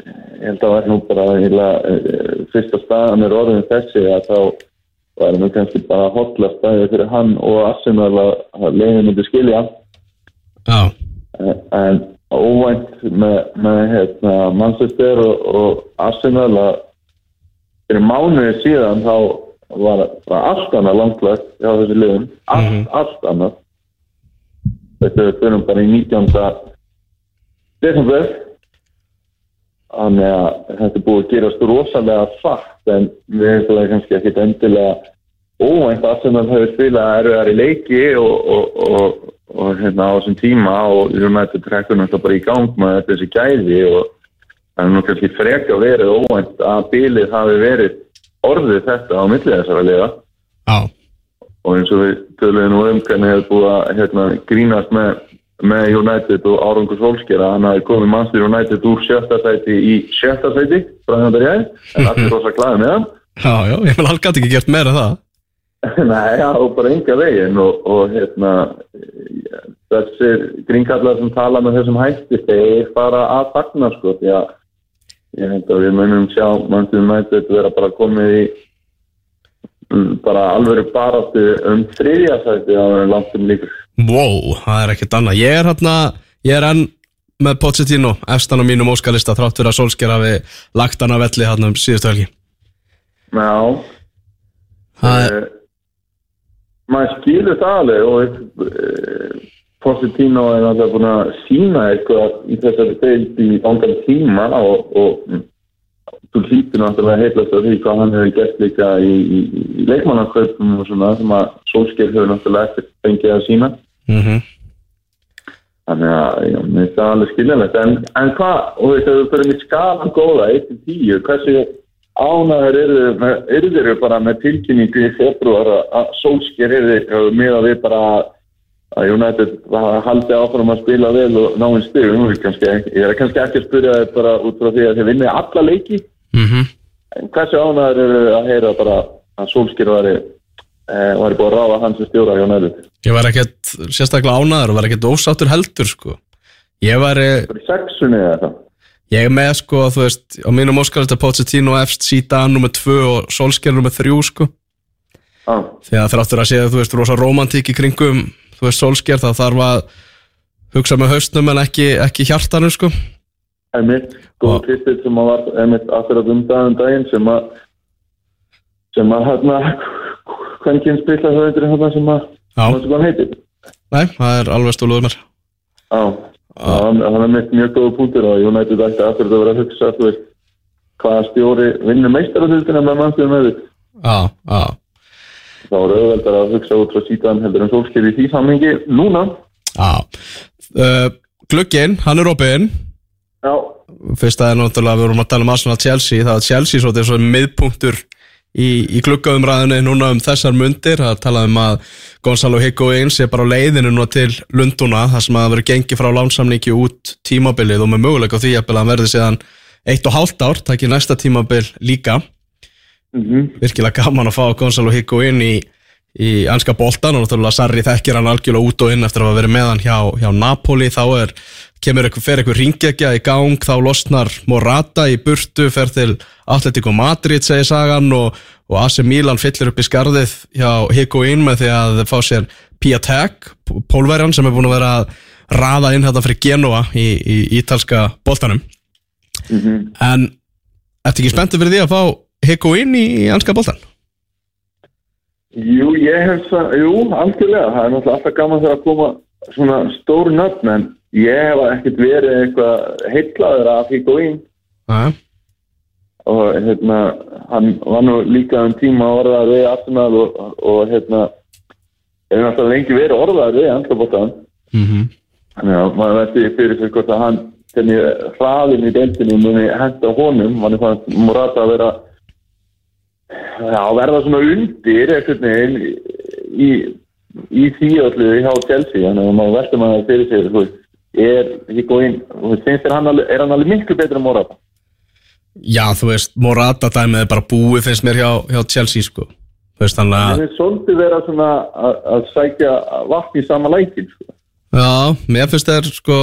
ég held að það er nú bara eh, fyrsta staðan er orðin þessi að þá væri nú kannski bara hotla staðið fyrir hann og Arsenal að, að leiðin myndi skilja Já. en, en óvænt með, með hérna, Manchester og, og Arsenal að fyrir mánuði síðan þá var, var allt annað langtlegt hjá þessi liðum, allt, allt annað þetta við fyrir bara í 19. desember þannig að þetta er búið að gerast rosalega fatt en við hefum það kannski ekkit endilega óvænt að sem það hefur spilað erfiðar í leiki og, og, og, og hérna á þessum tíma og United trekkur náttúrulega bara í gang með þessi gæði og það er nú kannski freka verið óvænt að bílið hafi verið orðið þetta á millið þessara liða Já. og eins og við töluðum nú um hvernig hefur búið að hérna, grínast með, með United og Árangur Solskjera hann hafi komið Manchester United úr sjötta sæti í sjötta sæti frá hann að ég en allir rosa glæði með hann Já, já, ég vil alveg ekki gert meira það. [laughs] Nei, já, og bara enga veginn og, og hérna þessir grínkallar sem tala með þessum hætti þeir fara að fagna sko því að ég held að við munum sjá mannstum nættið vera bara komið í bara alveg baráttu um þriðja sæti á en langt um líkur. Wow, það er ekkert annað. Ég er hérna, ég er enn með Pochettino efstan á mínum óskalista þrátt fyrir að Solskjær hafi lagt hann að velli hérna um síðustu helgi. Já, Það er, Eh, maður skilur það alveg og uh, Positino er alltaf búin að sína eitthvað í þessari deild í ángan tíma og, og mm, þú hlýtur náttúrulega heilast af því hvað hann hefur gert líka í, í, í leikmannaköpum og svona sem að Solskjær hefur náttúrulega ekkert fengið að sína mm þannig að já, það alveg skiljanlegt. En, en hvað, og ef við fyrir með skalan góða 1-10, hversu ánæður eru, með- eru þeir bara með tilkynningu í februar að- Solskjær eru með að við bara að United haldi áfram að spila vel og ná einn er ekki- ég er kannski ekki að spyrja þeir bara út frá því að þeir vinni alla leiki mm en hversu ánæður eru að heyra bara að Solskjær eh, væri búið að ráða hans sem stjóra hjá United ég var ekkert sérstaklega ánæður og var ekkert ósáttur heldur sko. Ég var, er í sexunni eða það ég er með sko, þú veist, á mínum óskalista Pochettino efst síta nummer 2 og Solskjær nummer 3 sko. Því að þráttur að segja, þú veist, rosa romantík í kringum, þú veist, Solskjær það þarf að hugsa með haustnum en ekki, ekki hjartanum sko Einmitt, góð pistil sem að var einmitt akkurat um daginn daginn sem að sem að hérna hvernig spila höfundur hérna sem að hvað sem hann heitir nei, það er alveg stóluður mér Já, hann er mitt mjög góða punktur og United ætti akkurat að vera að hugsa þú veist, hvaða stjóri vinnur meistaröldina með mannstuðum með þitt Já, já, þá er auðveldar að hugsa út frá síðan heldur en sólskir í því sammingi núna. Já. Uh, Glugginn, hann er opinn Já, Fyrst að er náttúrulega, við vorum að tala um Arsenal Chelsea það er Chelsea svo, þetta er svo miðpunktur í, í gluggaumræðinu núna um þessar mundir, það er talað um að Gonzalo Higuain sé bara á leiðinu núna til Lunduna, þar sem að það verið gengið frá lánsamningi út tímabilið og með möguleika því að hann verði síðan eitt og hálft ár, takk í næsta tímabil líka. Mhm, virkilega gaman að fá Gonzalo Higuain í, í anska boltan og náttúrulega Sarri þekkir hann algjörlega út og inn eftir að verið með hann hjá, hjá Napoli. Þá er, kemur eitthvað, fer eitthvað ringekja í gang, þá losnar Morata í burtu, fer til Atletico Madrid segir sagan og, og AC Milan fyllir upp í skarðið hjá Higuain með því að fá sér Piatek, pólverjan sem er búin að vera að raða inn þetta fyrir Genoa í, í ítalska boltanum. Mhm. En ertu ekki spenntið fyrir því að fá Higuain í, í anska boltan? Jú, ég hef það, jú, algjörlega, það er náttúrulega alltaf gaman þegar að koma svona stór nöfn, en ég hef ekkert verið eitthvað heitlaður af Higuain Næ, og hérna, hann var nú líka um tíma orðaður við Arsenal og, og hérna, hefur náttúrulega lengi verið orðaður við Andrabóttan, mhm. Þannig að maður veit fyrir sig hvort að hann, hvernig hraðin í deildinni muni henda honum, hann er fann Morata að vera já, verða svona undir einhvern veginn í, í því öllu hjá Chelsea. Þannig að maður veldur maður fyrir sig þú veist, er veist, finnst þér hann alveg, er hann alveg miklu betur en Morata Já, þú veist, Morata dæmið er bara búið finnst mér hjá, hjá Chelsea sko Þú veist, það að er svolítið vera svona að, að sækja vatn í sama lækin sko. Já, mér finnst það sko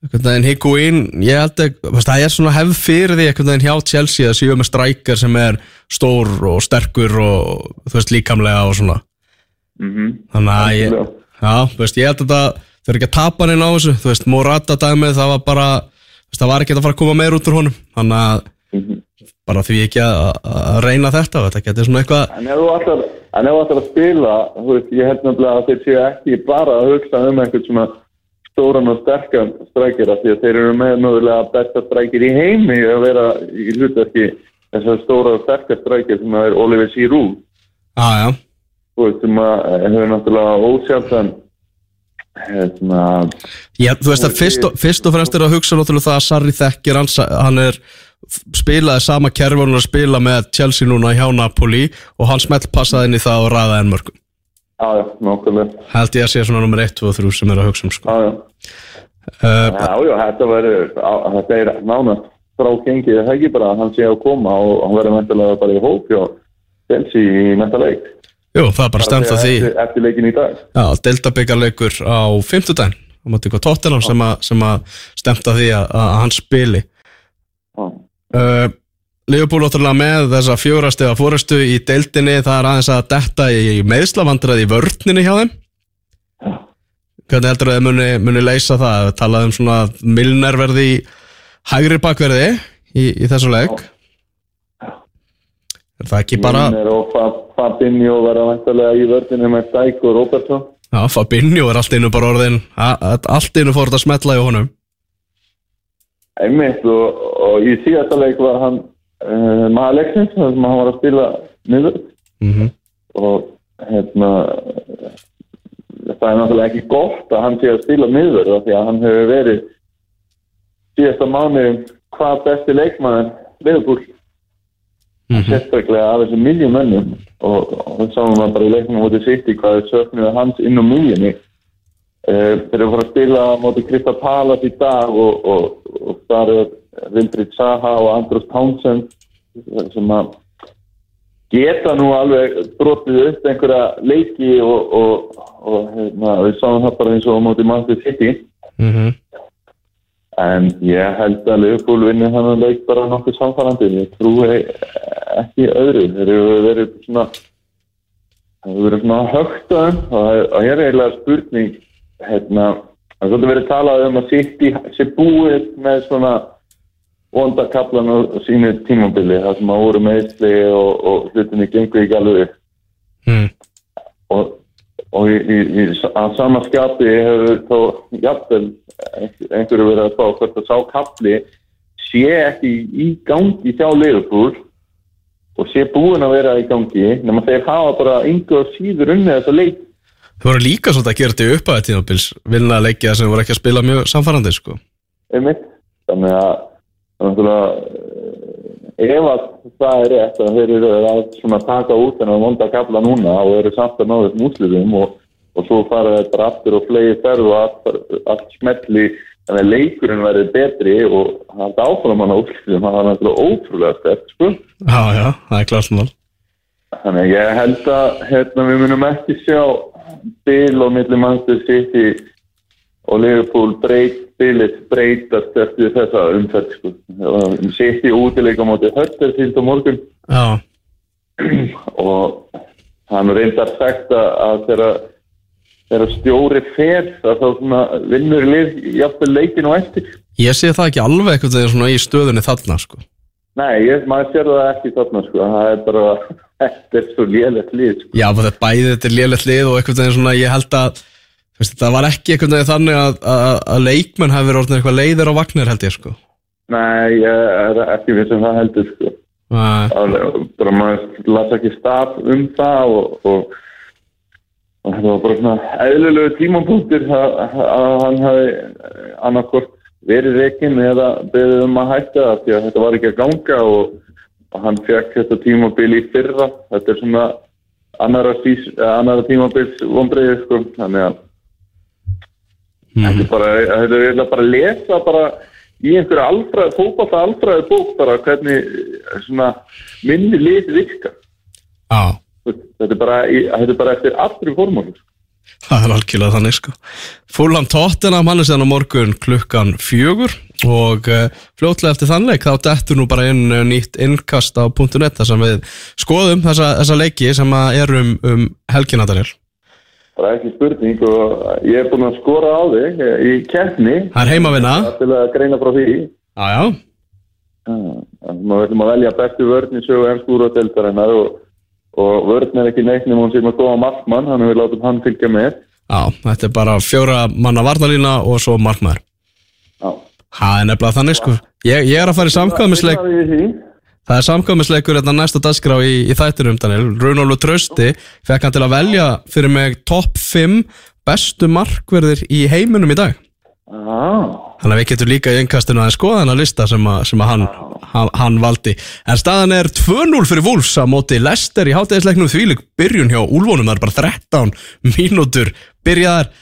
veginn Higuain, ég held að það er svona hefð fyrir því hjá Chelsea að séu með strækjar sem er stór og sterkur og þú veist, líkamlega og svona mm -hmm. Þannig að ég, já, þú veist, ég held að það þau eru ekki að tapa hann inn á þessu, þú veist, Morata dæmið það var bara, veist, það var ekki að fara að koma meir út úr honum, þannig að bara því ekki að, að reyna þetta, þetta getur svona eitthvað En ef þú ætlar, ætlar að spila, þú veist, ég held nefnilega að þeir séu ekki bara að hugsa um einhvern svona stóran og sterkan strækir af því að þeir eru með mögulega besta strækir í heimi að vera í hlutverki þessar stóra og sterkar strækir sem er Oliver Giroud, Já, já, þú veist, sem að hefur náttúrulega ósjálfan hérna, Já, þú veist að fyrst og, fyrst og fremst er að hugsa náttúrulega það að Sarri þekkir hans, hann er spilaði sama kerfi og hann er að spila með Chelsea núna hjá Napoli og hann smelt passaði inn í það og ræða enn mörgum já, já, nákvæmlega, held ég að sé svona nummer 1, 2 og 3 sem er að hugsa um sko. já, já. uh, Já, já, þetta verður, þetta er nánast frá gengið, það er ekki bara að hann sé að koma og hann verður mæntilega bara í hóp hjá Chelsea í næsta leik. Jú, það er bara stemt að því. Eftir, leikin í dag. Já, deltabyggarleikur á 50 daginn á móti hvað tóttinam sem að, sem að stemt að því að, að hann spili. Uh, Liverpool ótrúlega með þessa fjórastega fórustu í deildinni. Það er aðeins að detta í meðslavandræði í vörninu hjá þeim. Hvernig heldur þau muni, muni leysa það? Talað um svona Milner verði í hægri bakverði í, í þessu leik. Er það ekki bara Milner og Fa- Fabinho verða vantarlega í vördinu með Dæk og Robertson Já, Fabinho er allt innu bara orðin allt innu fór þetta að smetla í honum. Einmitt og, og í síðasta leik var hann uh, maður leiksins þar sem hann var að spila niður mm og hérna það er náttúrulega ekki gott að hann sé að spila niður af því að hann hefur verið síðasta mánu hvað besti leikmaður Liverpool sérstaklega af þessum miljum mönnum og, og það sáum við bara í leiknum mútið sitt í hvað er söknuð hans inn á miljunni uh, þeir eru fara að spila mútið Krista Palas í dag og, og, og það er Vildrid Saha og Andros Townsend sem að geta nú alveg brotið upp einhverja leiki og, og, og hérna, við sáum það bara eins og á móti Manchester City. Mm -hmm. En ég held að Liverpool vinni þannig leik bara nokkuð samfærandi ég trúi ekki öðru. Þeir eru verið svona þeir eru verið svona högt að þeim og það og hér er eiginlega spurning hérna, það er svolítið verið talað um að City sé búið með svona vondakaplan á sínu tímabili það sem að voru meðsli og, og hlutinni gengur ekki alveg mm. og, og í, í, að sama skapi hefur þó jafnvel einhver- einhverju verið að spá hvort að sá kapli sé ekki í gangi hjá Liverpool og sé búin að vera í gangi nema þeir hafa bara og síður unnið þessa leik Þau voru líka svolítið að gera þetta í upphæði tímabils vinna leikja sem voru ekki að spila mjög samfærandi sko. einmitt þannig að eh, ef að það er rétt að þeir eru að taka út en að vonda kapla núna og eru samt að ná þessum úsliðum og, og svo fara bara aftur og flegi ferð og allt, smetli þannig að leikurinn verður betri og það áfram hann á úsliðum það var náttúrulega ótrúlega stert sko. Já, já, það er klart mál þannig að ég held að hérna, við munum ekki sjá bil og milli Manchester City og Liverpool breyt, bilið breytast eftir þessa umferð sko. City útileika móti Huddersfield á morgun Já, [clears throat] og hann reyndar sagt að, þegar þegar stjóri fer þá vinnur lið jafnvel leikin og eftir ég sé það ekki alveg eitthvað þegar svona í stöðunni þarna sko. Nei, ég, maður sér það ekki þarna sko, það er bara [laughs] þetta er svo lélegt lið sko. Já, þetta bæði þetta er lélegt lið og eitthvað þegar svona ég held að það var ekki eitthvað þegar þannig að, að, að leikmenn hafi verið orðin eitthvað leiðir á vagnir held ég sko. Nei, ég er ekki við sem það heldur sko. Alveg, bara maður las ekki staf um það og, og, og þetta var bara svona eðlulegu tímapunktir að, að hann hafi annarkort verið reikinn eða beðið um að hætta það því að þetta var ekki að ganga og, og hann fekk þetta tímabil í fyrra þetta er svona annara, annara tímabils vonbreiði sko þannig að er bara, þetta er eiginlega bara að lesa bara í einhverju alfræði, fókbalta alfræði bók bara hvernig eh, svona minni lið virka Já, þetta er bara, þetta er bara eftir allri formúlu sko. það er algjörlega þannig sko. Fúlam er síðan á morgun klukkan fjögur og uh, fljótlega eftir þannleik þá dettur nú bara inn uh, nýtt innkast á .net þar sem við skoðum þessa, þessa leiki sem er um, um helgina Daniel. bara ekki spurning og ég er búin að skora á þig eh, í keppni Það er heimavinna. til að greina frá því Já, já. maður verðum að velja bestu vörn í sögu ennskúru og deltarinnar og, og vörn er ekki neitt nema hún sem að góða markmann hann við látum hann fylgja með Já, þetta er bara fjóra manna varnalína og svo markmaður. Já. Það er nefnilega þannig sko. Ég, ég er að fara í samkvæmisleik, Það er samkvæmisleikur hérna næsta dagskrá í, í þættinum Daniel. Runólu Trausti fekk hann til að velja fyrir mig topp 5 bestu markverðir í heiminum í dag. Ah, Þannig að við getum líka í innkastinu að skoða hennar lista sem, að, sem að hann, hann, hann valdi. En staðan er 2-0 fyrir Wolfs á móti Lester í hátæðisleiknum þvílik byrjun hjá Úlfónum. Það er bara 13 mínútur byrjaðar,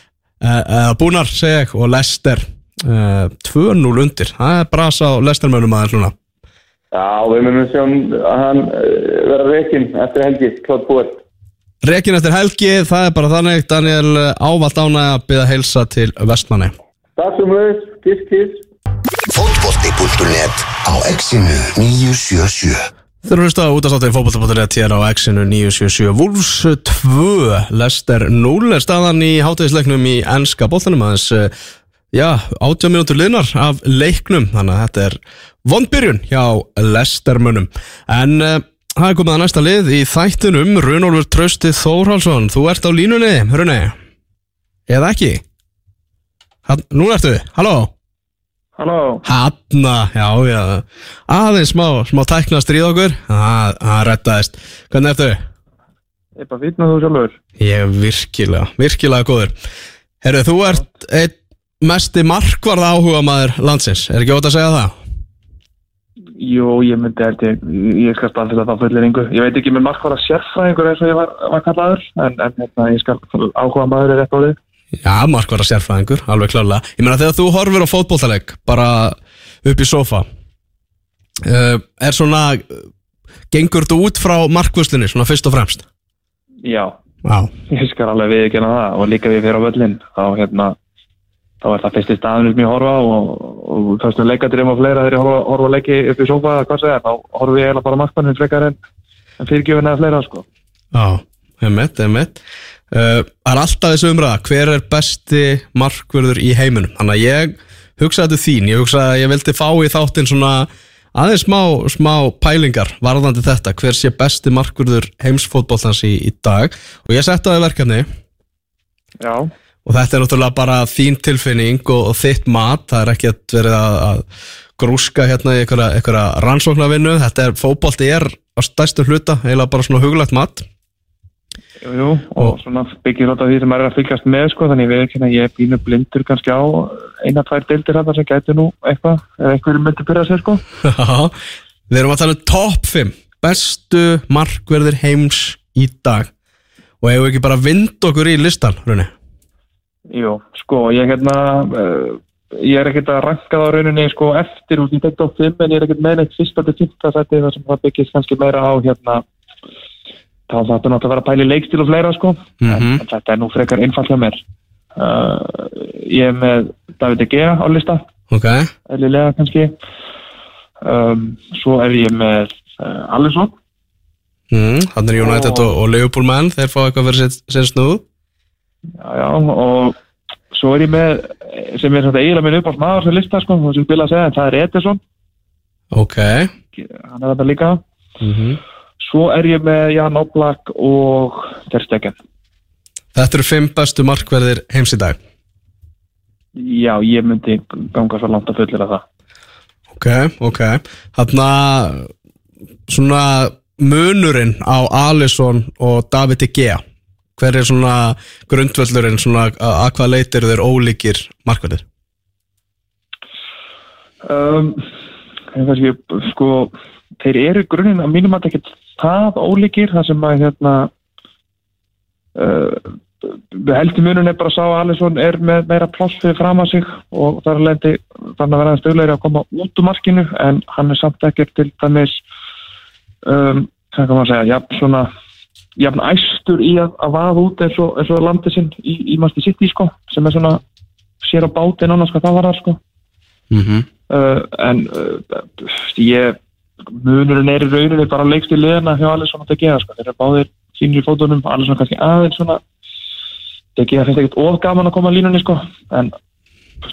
uh, búnar segja ég, og Lester uh, 2-0 undir. Það er bras á Lestermönnum aðeins núna. Já, við munum sjá að hann eh, vera reikinn eftir helgi, klátt búið. Rekin eftir helgi, það er bara þannig. Daniel ávalt ánægja að byggja heilsa til Vestmanni. Takk sem leiðis, kiss kiss. Fótbolti.net á exinu 977 Þeir eru hlusta út af státtin fótbolta.net hér á X-inu 977 Wolves 2 Lester 0 er staðan í hátegisleiknum í ennska boltanum aðeins eh, já, 80 mínútur liðnar af leiknum þannig að þetta er vondbyrjun hjá Lester munum en uh, það er komið að næsta lið í þættinum Runolfur Trausti Þórhalsson þú ert á línunni, Rune eða ekki? Hann, nú ertu, halló? Halló, Hanna, já, já. Aðeins smá, smá tækna stríð okkur. Það, rettaðist Hvernig ertu? ég er bara fýtna þú sjálfur. Ég er virkilega, virkilega góður. Herru, þú ert einn mesti markvarða áhuga maður landsins Er ekki ótt að segja það? Jú, ég myndi held ég, ég skal staðfælla það fullir yngu. Ég veit ekki með markvara sérfræðingur eins og ég var, var kallaður, en, en hérna, ég skal áhuga maður er rétt árið. Já, markvarða sérfræðingur, alveg klálega Ég meina þegar þú horfir á fótboltaleg Bara upp í sofa uh, Er svona Gengur þú út frá markvöslunni Svona fyrst og fremst Já, Já, ég skal alveg viðkynna það og líka við fyrir á völlin, þá hérna, þá er það fyrsti staðinu sem ég horfa og, og fyrstu leikadrým og fleira þegar ég horfa, horfa leiki upp í sofa eða hvað segja, þá horfa ég eiginlega bara markmannin frekar en, en fyrirgjöfin eða fleira, sko. Já, emitt, emitt uh, Það er alltaf þessu umræða Hver er besti markvörður í heiminum? Þannig að ég hugsaði þetta þín Ég hugsaði að ég vildi fá í þáttinn svona aðeins smá, smá pælingar varðandi þetta, hver sé besti markvörður heimsfótbollans í, í dag? Og ég setti á það verkefni. Já, og þetta er náttúrulega bara þín tilfinning og, og þitt mat, það er ekki að verið að, að grúska hérna í einhverja, einhverja rannsóknarvinnu, þetta er fótbolti er á stærstu hluta, eiginlega bara svona huglagt mat. Jú, jú, og svona byggir þetta því sem er að fylgjast með, sko, þannig við ekki að ég er bínu blindur kannski á eina, tvær deildir þetta sem gæti nú eitthvað, eða einhverju myndi byrja sér, sko. [laughs] Við erum að tala um top 5 bestu markverðir heims í dag. Og hefur ekki bara vind okkur í listan, Rune Jú, sko, ég hérna, uh, ég er ekkert að ranka það á rauninni, sko, eftir út í tekt á 5, en ég er ekkert með neitt fyrsta til 5. sæti þar sem það byggist kannski meira á, hérna, þá þarf þetta náttúrulega að vera að pæli leikstil og fleira, sko, Mhm. en, en þetta er nú frekar einfalt hjá mér. Uh, ég er með David De Gea á lista, Ok, eðlilega kannski, um, svo er ég með uh, Alisson, mm, hann er United og, og Liverpool menn, þeir fá eitthvað fyrir sitt- sinn snúð já, já, og svo er ég með, sem er svona eiginlega minn upp á smaður sem lista, sko, sem ég vil að segja, en það er Ederson, Ok, hann er þetta líka. Mm svo er ég með Jan Oblak og Ter Stegen. Þetta eru 5 bestu markverðir heims í dag. Já, ég myndi ganga svo langt að fullir að það. Ok, ok. Þarna svona munurinn á Alisson og David De Gea hver er svona grundvöllurinn svona að að hvað leitir þeir ólíkir markverðir um, kannski, sko þeir eru í grunninn að mínum að ekki það ólíkir það sem að hérna uh, heldur munun er bara að sá að Alisson er með meira pláss fyrir fram að sig og það er lendi þannig að vera stöðlegri að koma út úr markinu en hann er samt ekkert til dæmis um, hvað kan maður segja jafn svona jafn æstur í að, að vaða út eins og, eins og landið sinn í, í Masti City sko sem er svona sér á bátinn annars hvað það var þar sko mm -hmm. uh, en uh, ég munurinn er í rauninni bara leikst í liðina hjá Alisson og Tegea sko. þeir eru báðir sínir í fótunum Alisson kannski aðeins svona Tegea finnst ekkert of gaman að koma línunni sko. en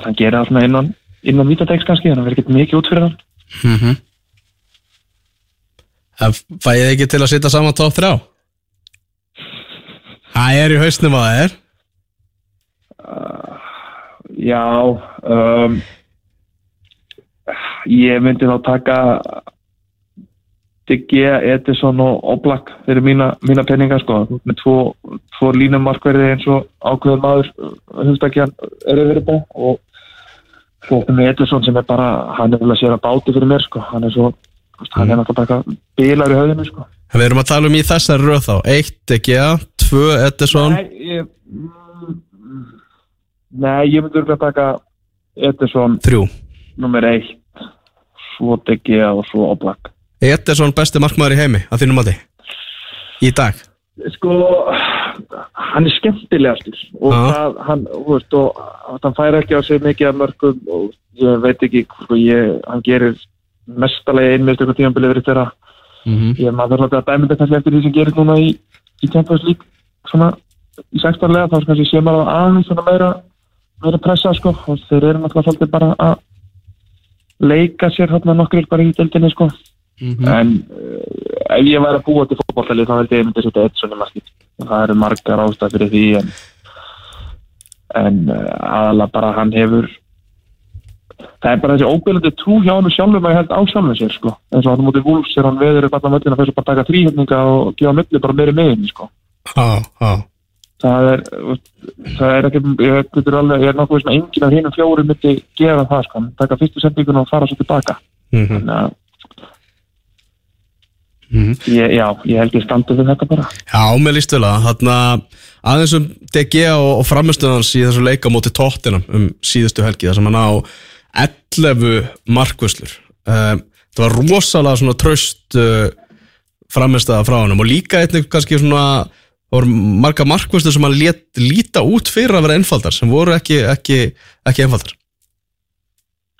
hann gerir alltaf innan innan vítategs kannski, þannig að verður ekkert mikið út fyrir hann Mm -hmm. Fæ ég ekki til að sitja saman top 3? Það er í hausnum að það er já um, ég myndi þá taka Tegea, Edison og Oblak fyrir mína, mína peninga sko. Með tvo, tvo línumarkverði eins og ákveður maður hugstakjan eru verið bá og svo með Edison sem er bara hann er vel að sér að báti fyrir mér sko. Hann er svo, veist, hann er náttúrulega bara bílar í höfðinu sko. Við erum að tala um í þessari röð þá. 1 De 2 Edison Nei, ég, mm, nei, ég myndi örgulega taka Edison 3 nummer 1 svo Tegea og svo Oblak Edison besti markmaður í heimi að þínum að í dag? Sko, hann er skemmtilegastur og Já. það, hann, veist, og hann fær ekki á sig mikið af mörgum og ég veit ekki, sko, ég, hann gerir mestalegi einmest eitthvað tímanbilið verið þeirra. Mhm. ég maður þarf að dæmi þetta eftir því sem gerist núna í, í Champions League svona í sextarlega þá er kannski sé maður aðeins svona meira meira pressa sko og þeir eru náttúrulega svolítið bara að leika sér hérna nokkur bara í deildinni sko. En uh, ef ég væri að búa til fótballtalið þá held ég að ég myndi setja eitt svona markið það eru margar ástæð fyrir því en, en uh, aðalega bara hann hefur það er bara þessi óbyrjandi trú hjá hann sjálfum að ég held á sjálfum sér sko. Eins og hann mútið vúls er hann veður upp allan fyrir að bara taka þrýhjöfninga og gefa milli bara meiri megin sko það er það er ekki, ég alveg ég er nokkuð sem enginn af hinum fjórum myndi gera það sko, taka fyrstu sendingun og fara svo tilbaka. Mhm. þannig að Mhm. ég, já, ég held ég standi við þetta bara. Já, mér líst vel að aðeins um DG og, og framistunans í þessu leika móti tóttinam um síðustu helgi þar sem hann á 11 markvöslur um, það var rosalega svona tröst uh, framistaða frá hann og líka einnig kannski svona voru marga markvöslur sem hann lét líta út fyrir að vera einfaldar sem voru ekki, ekki, ekki einfaldar.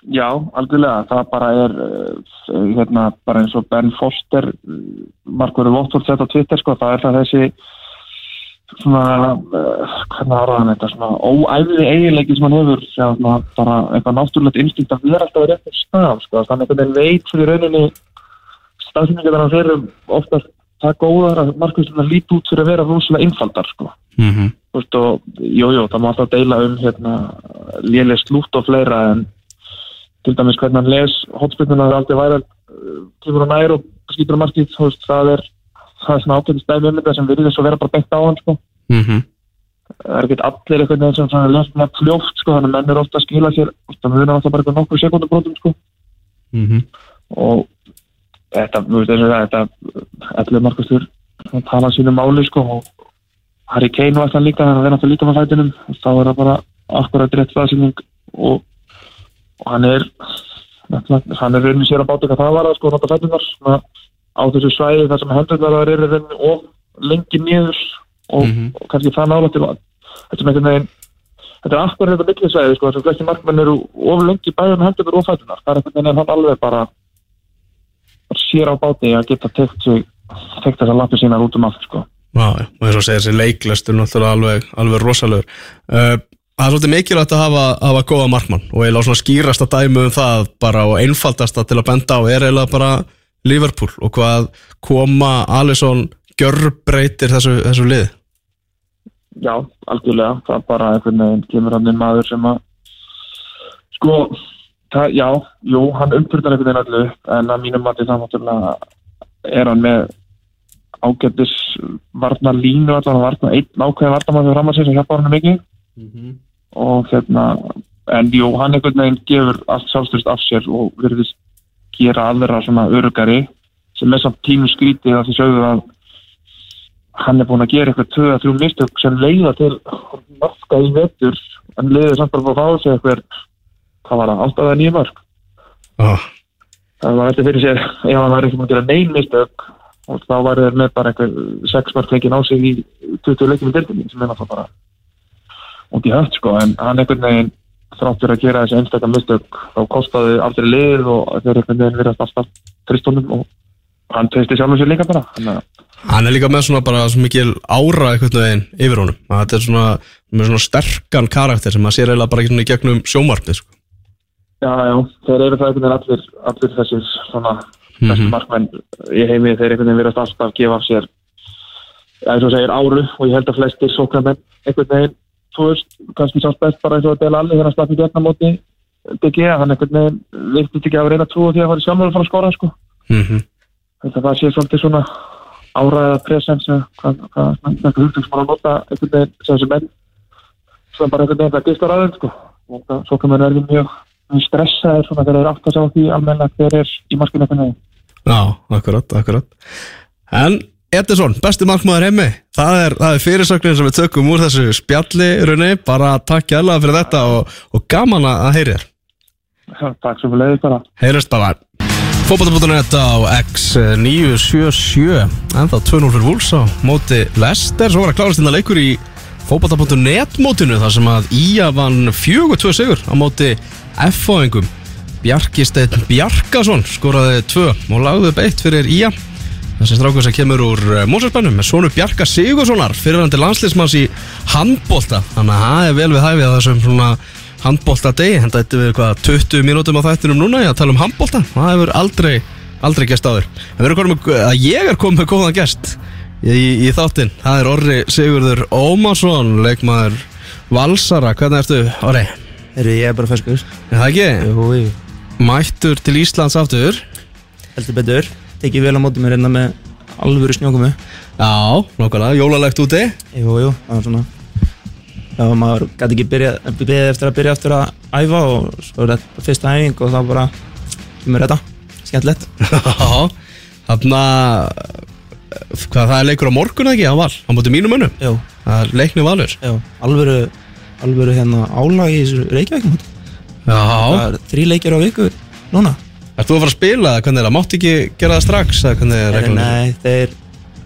Já, algjörlega, það bara er uh, hérna, bara eins og Ben Foster Markverður Vóttvold sett á Twitter sko, það er það þessi svona, uh, hvernig áraða hann þetta svona óæfði eiginleiki sem hann hefur svona, bara eitthvað náttúrulegt instinkt að vera alltaf á réttum stað, sko, þannig einhvern veginn veit fyrir rauninni staðsynningar hann fyrir oftast það góðar að markverðurna líti út fyrir að vera rosalega einfaldar, sko mm -hmm. og, jú, jú, það má alltaf deila um hérna, léleg slútt og fleira en til dæmis hvernig hann les hotspinnuna er aldrei væri tímur og nær og skýtur þú veist, það er, er svona ákveðin stæmi um þetta sem virðið svo vera bara beint á hann sko. Mm -hmm. það er ekkert allir einhvern veginn sem svona les með fljóft sko, þannig að menn er ofta að skila sér það munir alltaf bara nokkur sekundabrótum sko. -hmm. og þetta, þú veist, og það þetta allir markastur tala sínu máli sko og Harry Kane var það líka, þannig að það er náttúrulega líka með fætinum þá er það bara akkurat rétt staðsynning og, og hann er hann er raunin sér að báta hvað það var að sko nota svona á þessu svæði þar sem hendurnar eru raunin og lengi niður og, Mhm. og kannski það nála til að þetta er einhvern veginn þetta er akkurat þetta millisvæði sko þar sem flesti markmenn eru of lengi bæðið með hendurnar og fætunar það er einhvern veginn hann alveg bara sér á báti að geta tekt tekt þessar lappi sínar út um allt sko. Já, og eins og segir þessi leiklistur náttúrulega alveg, alveg rosalegur. Uh, Það er svolítið mikilvægt að hafa, hafa góða markmann og eiginlega svona skýrasta dæmi um það bara og einfaldasta til að benda á er eiginlega bara Liverpool og hvað koma Alisson gjörbreytir þessu, þessu lið Já, algjörlega, það er bara einhvern veginn kemur hann inn maður sem að sko, það, já, jú, hann umfyrðar einhvern veginn allu upp en að mínum mati það náttúrulega er hann með ágættis varna línu allan varna, einn ákveðin varnamann fyrir fram að sér sem hjálpa hann mikið. Og hérna en jú, hann einhvern veginn gefur allt sjálfstyrst af sér og verðist gera aðra svona örugari sem er samt tínu skrítið að því sögðu að hann er búin að gera eitthvað að þrjú mistök sem leiða til marka í vetur en leiði samt bara að fá að segja eitthvað hvað var það, átt að það nýja mörg oh. það var eftir fyrir sér ef hann var ekki búin að gera neyn mistök og þá var þeir með bara eitthvað sex mörg fengið á sig í 20 leikjum í dildinni sem er náttúrulega bara út í höft sko en hann einhvern veginn þrátt fyrir að gera þessi einstakar mistök þá kostaði aldrei lið og þeir einhvern veginn verið alltaf tristónum og hann treysti sjálfum sér líka bara að Hann er líka með svona bara svo mikil ára einhvern veginn yfir honum að þetta er svona, svona sterkan karakter sem maður sér eiginlega bara í gegnum sjómarpið sko. Já, já, þeir eru það einhvern veginn allir, allir þessir svona bestu markmenn í heimi, þeir einhvern veginn verðast alltaf að gefa af sér eins og segir áru og ég held að flestir sóknarmenn einhvern veginn, þú veist, kannski sást best bara eins og að dela allir þegar hann slapp í getna móti DG, hann einhvern veginn virtist ekki að reyna að trúa því að fara sjálfur að fara að skora sko. mm -hmm. þetta var sér svolítið svona áræða presens hvað sem að nota einhvern veginn sem þessi menn sem bara einhvern veginn það gistar aðeins sko. og sóknarmenn er mjög mjög stressaðir svona þegar þeir átt að sjá því almenna hver er í markinu einhvern veginn. Já, akkurat, akkurat. En Edison, besti markmaður heimi það er, það er fyrirsögnin sem við tökum úr þessu spjalli runni, bara takk jæglega fyrir þetta og, og gaman að heyri þér. Takk sem við leiðist bara. Heyrist bara. Fótbolta.net á X977 En þá 2-0 fyrir Wolves á móti Lester Svo var að klárast þetta leikur í Fótbolta.net mótinu þar sem að Ía vann 4-2 sigur á móti F-fáingum Bjarki Steinn Bjarkason skoraði 2 og lagði upp 1 fyrir Ía. Þessi strákur sem kemur úr Mósarsbænum með sonu Bjarka Sigurssonar fyrirhandi landsliðsmanns í handbolta. Þannig að það er vel við hæfið að þessum svona handbolta degi Henda þetta við hvað 20 mínútum á þættinum núna í að tala um handbolta. Það hefur aldrei, aldrei gest áður. En við erum komið að ég er komið með góðan gest í, í þáttinn Það er Orri Sigurður Ómarsson, leikmaður Valsara. Hvernig ertu, Orri? Eru ég er bara ferskur. Er það ekki? Jú, jú. Mættur til Íslands aftur. Heldur betur. Tekið vel á móti mér hérna með alvöru snjókumu Já, nokkulega, jólalegt úti. Jú, jú, það var svona. Já, maður gæti ekki byrjað byrjað eftir að byrja eftir að æfa og svo er þetta fyrsta æfing og þá bara kemur þetta, skemmtilegt. [laughs] Já, þarna Hvað, það er leikur á morgun ekki á val Á móti mínum önum Jú, Það er leikni valur já, alvöru alvöru hérna álag í þessu Reykjavík móti Já Það er þrý leikir á viku núna Ert þú að fara að spila eða hvernig er það? Mátt ekki gera það strax eða hvernig er reglunum? Nei, þeir,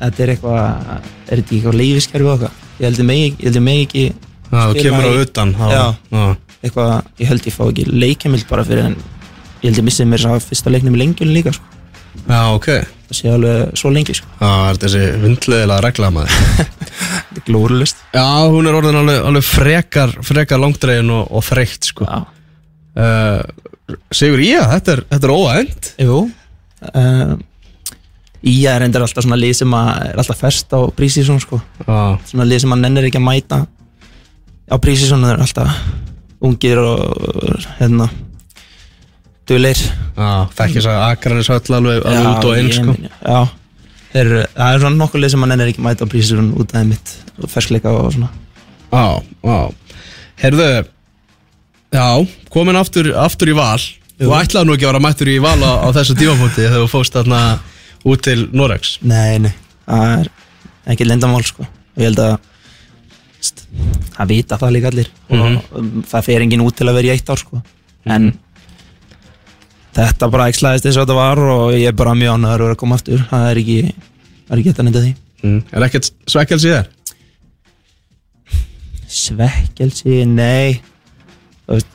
þetta er eitthvað er þetta ekki eitthvað leifiskerfi og eitthvað ég held ég megi, ég held ég megi ekki Já, þú spila kemur á í- utan þá- Já. Já. eitthvað, ég held ég fá ekki leikjamild bara fyrir en ég held ég missið mér sá fyrsta leiknum í lengjun líka sko. Já, ok. Það sé alveg svo lengi sko. Það er þessi vindleðilega regla maður? [laughs] Þetta er glórulust Já, hún er orðin alveg, alveg frekar frekar langdregin og, og þreytt sko. Já, uh, Sigur Ía, þetta er, er óænt. Jú. Uh, Í er endur alltaf svona lið sem er alltaf fest á prísísson sko. Já, svona lið sem að nennir ekki að mæta á prísísson það er alltaf ungir og hérna duðleir já þekkis að Akranis höll alveg, út og inn ég sko. það er svona nokkuð lið sem að nennir ekki mæta á prísísson út af mitt og ferskleika og svona. Já, já. Herðu Já, komin aftur, aftur í val. Þú ætlaði nú ekki að vera mættur í val á, á þessu tímapunkti þegar þú fóst þarna út til Norex Nei, nei, það er ekki lendamál sko. Og ég held að það vita það líka allir. Og um, það fer enginn út til að vera í eitt ár sko. En þetta bara ekslaðist eins og þetta var og ég er bara mjög ánæður að koma aftur. Það er ekki, það er ekki þetta nefndið því. Mm. Er ekkert svekkels í þér? svekkelsi, nei. Þú veist,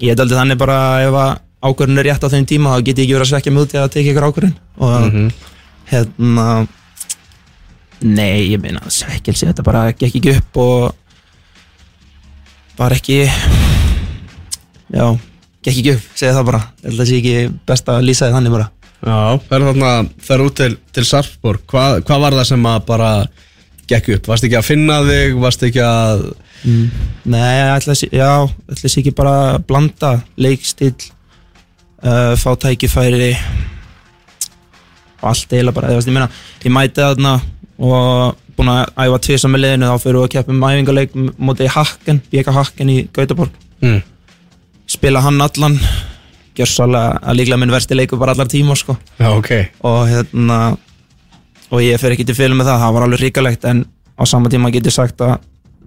ég held aldrei þannig bara ef ákvörðun er rétt á þeim tíma þá get ég ekki verið að svekja mig út í að tekja ykkur ákvörðun. Og hérna nei, ég meina svekkelsi, þetta bara gekk ekki upp og bara ekki já, gekk ekki upp segja það bara, ég held að það sé ekki best að lýsa þið þannig bara Já, er þarna, er út til, til Sarpsborg hvað, hvað var það sem að bara gekk upp? Varst ekki að finna þig? Varst ekki að Nei, ég ætla að sé, já, ég ætla að sé ekki bara að blanda leikstíl uh, fá tækifæri og allt eiginlega bara, þú veist, ég meina ég mæti þarna og búin að æfa tvisa með liðinu þá fyrir við að keppa um æfingarleik móti Hakken, BK Hakken í Gautaborg mm. Spila hann allan. Gjörsálega að líklega minn versti leikur bara allar tíma sko. Já, ok. Og hérna og ég fer ekki til fylg með það, það var alveg ríkalegt en á sama tíma get ég sagt að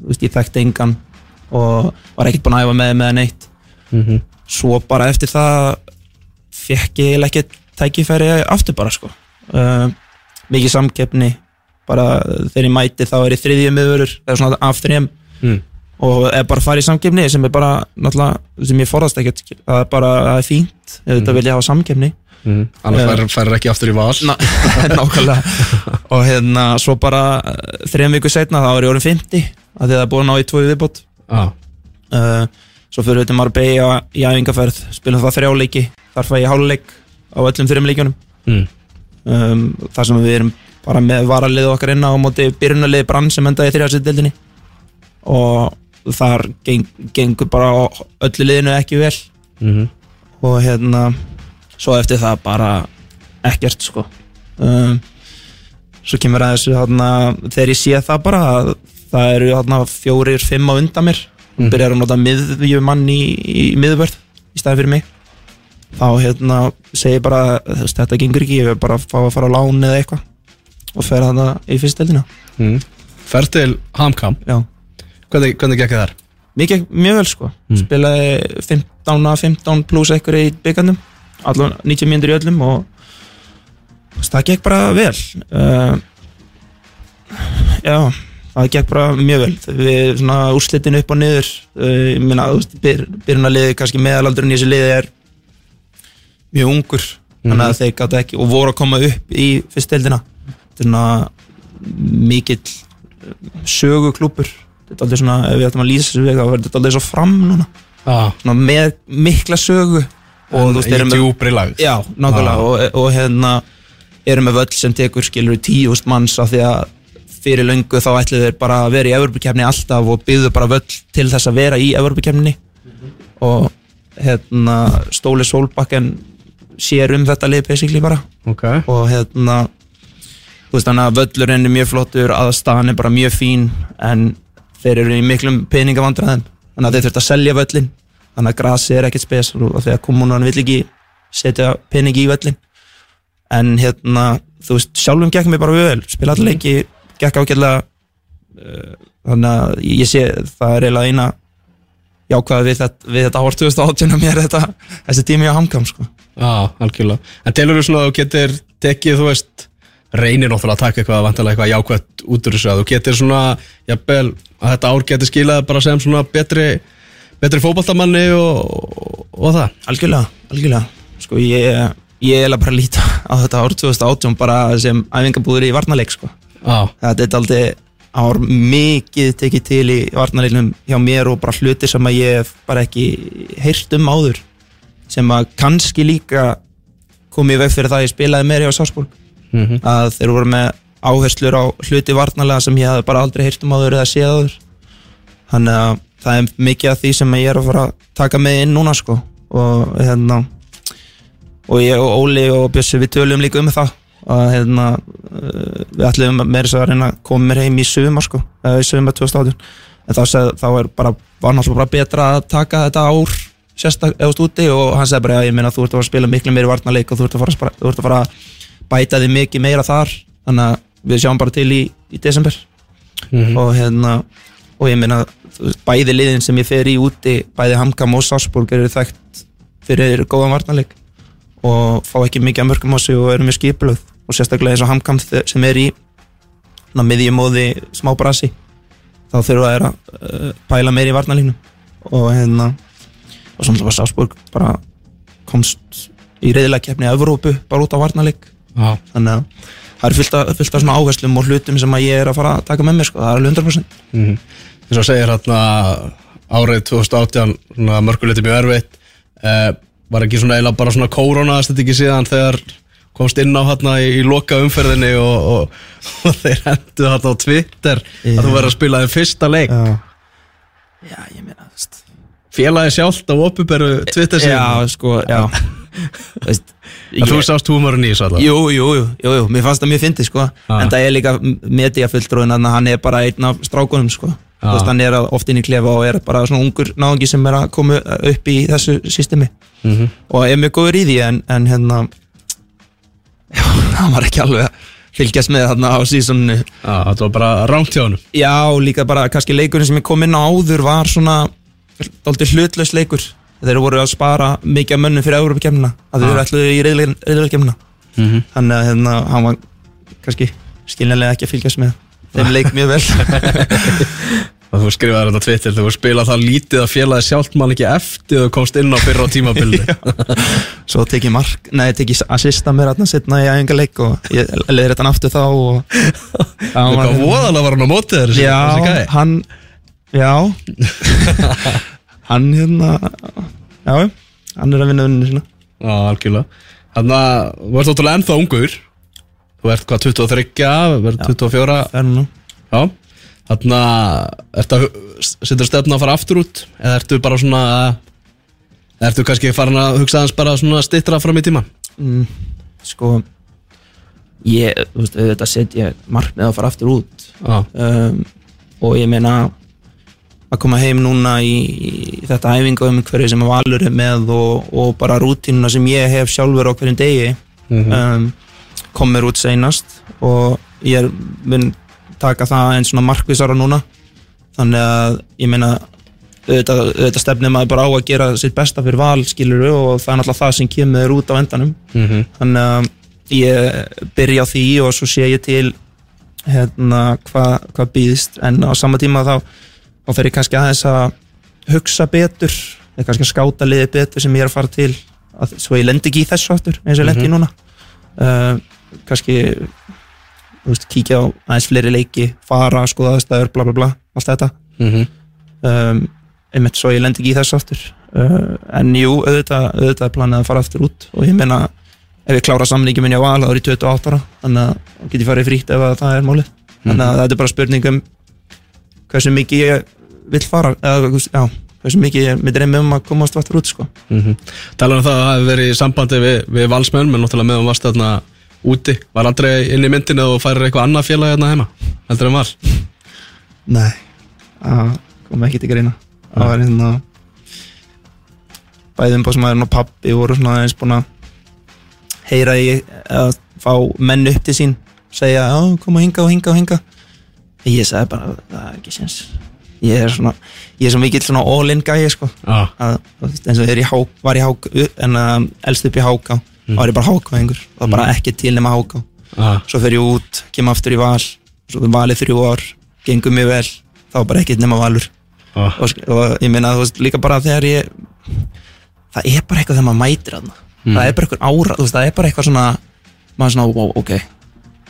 veist, ég þekkti engan og var ekkert búin að æfa með með neitt. Mhm. svo bara eftir það fekk ég ekki tækifæri aftur bara sko. Uh, mikið samkeppni bara þegar ég mæti þá er ég þriðjum miðurur eða svona af þrejum mm. Og er bara að fara í samkeppni sem er bara náttúrulega sem ég forðast ekkert það er bara það er fínt. Ef þetta vil ég hafa samkeppni. Mm. Annars Já. fær, fær ekki aftur í val. Ná, [laughs] nákvæmlega. Og hérna svo bara þrejum viku setna þá er ég orðin 50 af því að það er búin á í tvo í viðbót. Já, uh, svo fyrir við til Marbella í æfingarferð spilum það þrjá leiki þar fæ ég háluleik á öllum þrejum leikjunum. Mm. um, þar sem við erum bara með varalið okkar inn á móti byrjunarlið brann sem endaði í þrjársætdeldinni og þar geng, gengur bara öllu liðinu ekki vel. Mm og hérna svo eftir það bara ekkert sko. Um, svo kemur að þessu hérna, þegar ég sé það bara að það eru hérna, fjórir, fimm á undan mér. Og Mhm. byrjar að nota miðjumann í, í miðvörð í staði fyrir mig. Þá hérna segi ég bara veist, þetta gengur ekki, ég vil bara fá að fara á lán eða eitthvað. Og fer þarna í fyrsteldina mm. Fer til Hamkam? Já Hvernig, hvernig gekk þar? Mikið, mjög vel sko. Mm. spilaði 15 að 15 pluss ekkur í byggandum allan 90 mínútur í öllum og það gekk bara vel. Uh, já það gekk bara mjög vel. Við svona úrslitin upp og niður uh, ég meina, byr, byrjunarliði kannski meðalaldurinn í þessu liði er mjög ungur. Þannig að þeir gátt ekki og voru að koma upp í fyrsteldina þetta er svona mikill uh, söguklúpur þetta er aldrei svona, ef við ættum að lýsa þessu veg þá verður þetta aldrei svo fram núna. Já, svona með mikla sögu og þú veist, í erum með djúpri lag Já, nákvæmlega. Já. og, og hérna erum með völl sem tekur skilur tíust manns af því að fyrir löngu þá ætlu þeir bara að vera í Evropakefni alltaf og byggðu bara völl til þess að vera í Evropakefni og hérna Stóli Solbakken sér um þetta lið basically bara. Ok, og hérna þú veist þannig að völlurinn er mjög flottur aðstæðan er bara mjög fín en þeir eru í miklum peningavandræðum þannig að þeir þurft að selja völlin þannig að grasi er ekkert spes og þegar kommunan vill ekki setja peningi í völlin en hérna þú veist sjálfum gekk mér bara vel spila allir leiki, gekk ágætlega uh, þannig að ég sé það er eiginlega eina jákvæða við þetta, þetta ár 2018 að mér þetta, þessi tími á hamkam sko. já, algjörlega. En telur þú svona að þú getur tekið, þú veist reynir náttúrulega að taka eitthvað vantilega eitthvað jákvætt út úr þessu að þú getur svona jafnvel að þetta ár getur skilað bara sem svona betri betri fótballtamanni og, og, og það. Algjörlega, algjörlega. Sko ég, ég er bara að líta á þetta ár 2018 bara sem æfingabúður í varnarleik sko. Já, Þetta er aldrei ár mikið tekið til í varnarleiknum hjá mér og bara hluti sem að ég bara ekki heyrt um áður sem að kannski líka komið veg fyrir það að ég spilaði meiri á Sársborg Mhm. að þeir voru með áherslur á hluti varnarlega sem ég hef bara aldrei heyrt um áður eða séð áður. Þannig að það er mikið af því sem ég er að fara að taka með inn núna sko. Og hérna og ég og Óli og Bjössi við tölum líka um það. Að hérna uh, við ætlum meira svo að reyna að koma mér heim í sumar sko. Eða í sumar 2018 en þá, seg, þá er bara, var náttúrulega bara betra að taka þetta ár sérstak eða út úti og hann segi bara já ég meina þú ert að fara að spila miklu meiri varnarleik og þú ert að fara að, að, fara að bæta þig mikið meira þar þannig að við sjáum bara til í, í desember. Og hérna og ég meina bæði liðin sem ég fer í úti bæði Hamkam og Sarsborg eru þekkt fyrir góðan varnarleik og fá ekki mikið að mörgum á sig og eru mjög skipulöð og sérstaklega eins og Hamkam sem er í miðjumóði smá brasi þá þurfa þeir að uh, pæla meir í varnarleiknum. Og hérna og svo náttúrulega Sarsborg bara komst í reyðilega keppni Evrópu bara út á varnarleik já, þannig að það er fullt af, fullt af svona áherslum og hlutum sem að ég er að fara að taka með mér sko, það er alveg 100% mhm. Eins og segir hérna árið 2018 svona mörguleiti mjög erfitt. Eh, var ekki svona eiginlega bara svona ekki síðan þegar komst inn á hérna í, í loka umferðinni og, og, og þeir hendu hérna á Twitter að þú verður að spila þeim fyrsta leik? Já, já ég meina þú veist. Félagi sjálft á oppuberu Twitter Já, síðan sko, já. [laughs] Veist, að þú sást húmorinn í þessu alltaf Jú, jú, jú, jú, jú, mér fannst það mjög fyndið sko. Ah. En það er líka Þannig að hann er bara einn af strákunum sko. Ah. veist, hann er oft inn í klefa og er bara svona ungur náðungi sem er að koma upp í þessu systemi. Mhm. og er mjög góður í því en, en hérna já, [laughs] hann var ekki alveg að fylgjast með þarna á sísoninu Já, þetta var bara rámt hjá honum. Já, líka bara kannski leikurinn sem ég kom inn á áður var svona dálítið hlutlaus leikur þeir voru að spara mikið af mönnum fyrir Európa-kemna að þeir Ah. eru ætluðu í reyðlega-kemna Mhm. þannig að hérna, hann var kannski skiljanlega ekki að fylgjast með þeim leik mjög vel. [laughs] Og þú skrifaði þetta á Twitter þú spilað það lítið að félagi sjálft mann ekki eftir þú komst inn á fyrra á tímabili [laughs] svo tek ég mark, nei, tek ég assista mér hérna setna í æfinga leik og ég leður þetta aftur þá og [laughs] Það var voðalega var hann á móti þér Já, hann Já Hann hérna Já, hann er að vinna unninu sína. Já, algjörlega. Þannig að þú ert ótrúlega ennþá ungur. Þú ert hvað, 23, verður 24 Það er nú. Já. Þannig að ertu að setur stefna að fara aftur út? Eða ertu bara svona eða ertu kannski farin að hugsa aðeins bara svona stittra fram í tíma? Mm, Sko Ég, þú veist, auðvitað set ég markmið að fara aftur út. Um, Og ég meina að koma heim núna í, í þetta æfingu um hverju sem að Valur er með og, og bara rútínuna sem ég hef sjálfur á hverjum degi um, kom mér út seinast og ég er, mun taka það einn svona markvissara núna. Þannig að ég meina auðvitað, auðvitað stefnir maður bara á að gera sitt besta fyrir val skilur og það er náttúrulega það sem kemur út á endanum. Mhm. þannig að ég byrja á því og svo sé ég til hérna hvað hva býðist en á sama tíma þá þá fer ég kannski aðeins að hugsa betur eða kannski að skáta liði betur sem ég er að fara til að, svo ég lendi ekki í þessu aftur eins og ég lendi mm núna. Uh, kannski veist, kíkja á aðeins fleiri leiki fara, skoða aðstæður, bla bla bla allt þetta. Mhm. um, einmitt svo ég lendi ekki í þessu aftur. Uh, en jú, auðvitað, auðvitað planið að fara aftur út og ég meina ef ég klára samningi minni á val þá er ég 28 ára þannig að ég farið frítt ef að það er málið. Þannig að þetta er bara spurning um hversu mikið ég vill fara eða, já, hversu mikið ég með dreymið um að komast aftur út sko. Mm Talar um það að það hefur verið í sambandi við, við valsmenn, menn náttúrulega meðan varst þarna úti, var aldrei inn í myndinu og færir eitthvað annað félag hérna heima heldur en var? Nei, það kom ekki til greina. Það var hérna bæðum bóðsmaðurinn og pappi voru svona eins búin að heyra í að fá menn upp til sín segja, já, koma hinga og hinga og hinga ég sagði bara, það er ekki séns ég er svona, ég er svo mikill svona all-in gæi, sko. Já, að, eins og þegar ég hák, var í hák en um, elst upp í háká þá var ég bara hákáðingur, það var bara ekki til nema háká. Já, svo fer ég út, kem aftur í val svo valið þrjú ár, gengum mig vel þá bara ekkert nema valur. Já, og, og ég meina þú veist líka bara þegar ég það er bara eitthvað þegar maður mætir þarna. Það er bara eitthvað ára, þú veist, það er bara eitthvað svona maður svona, wow, ok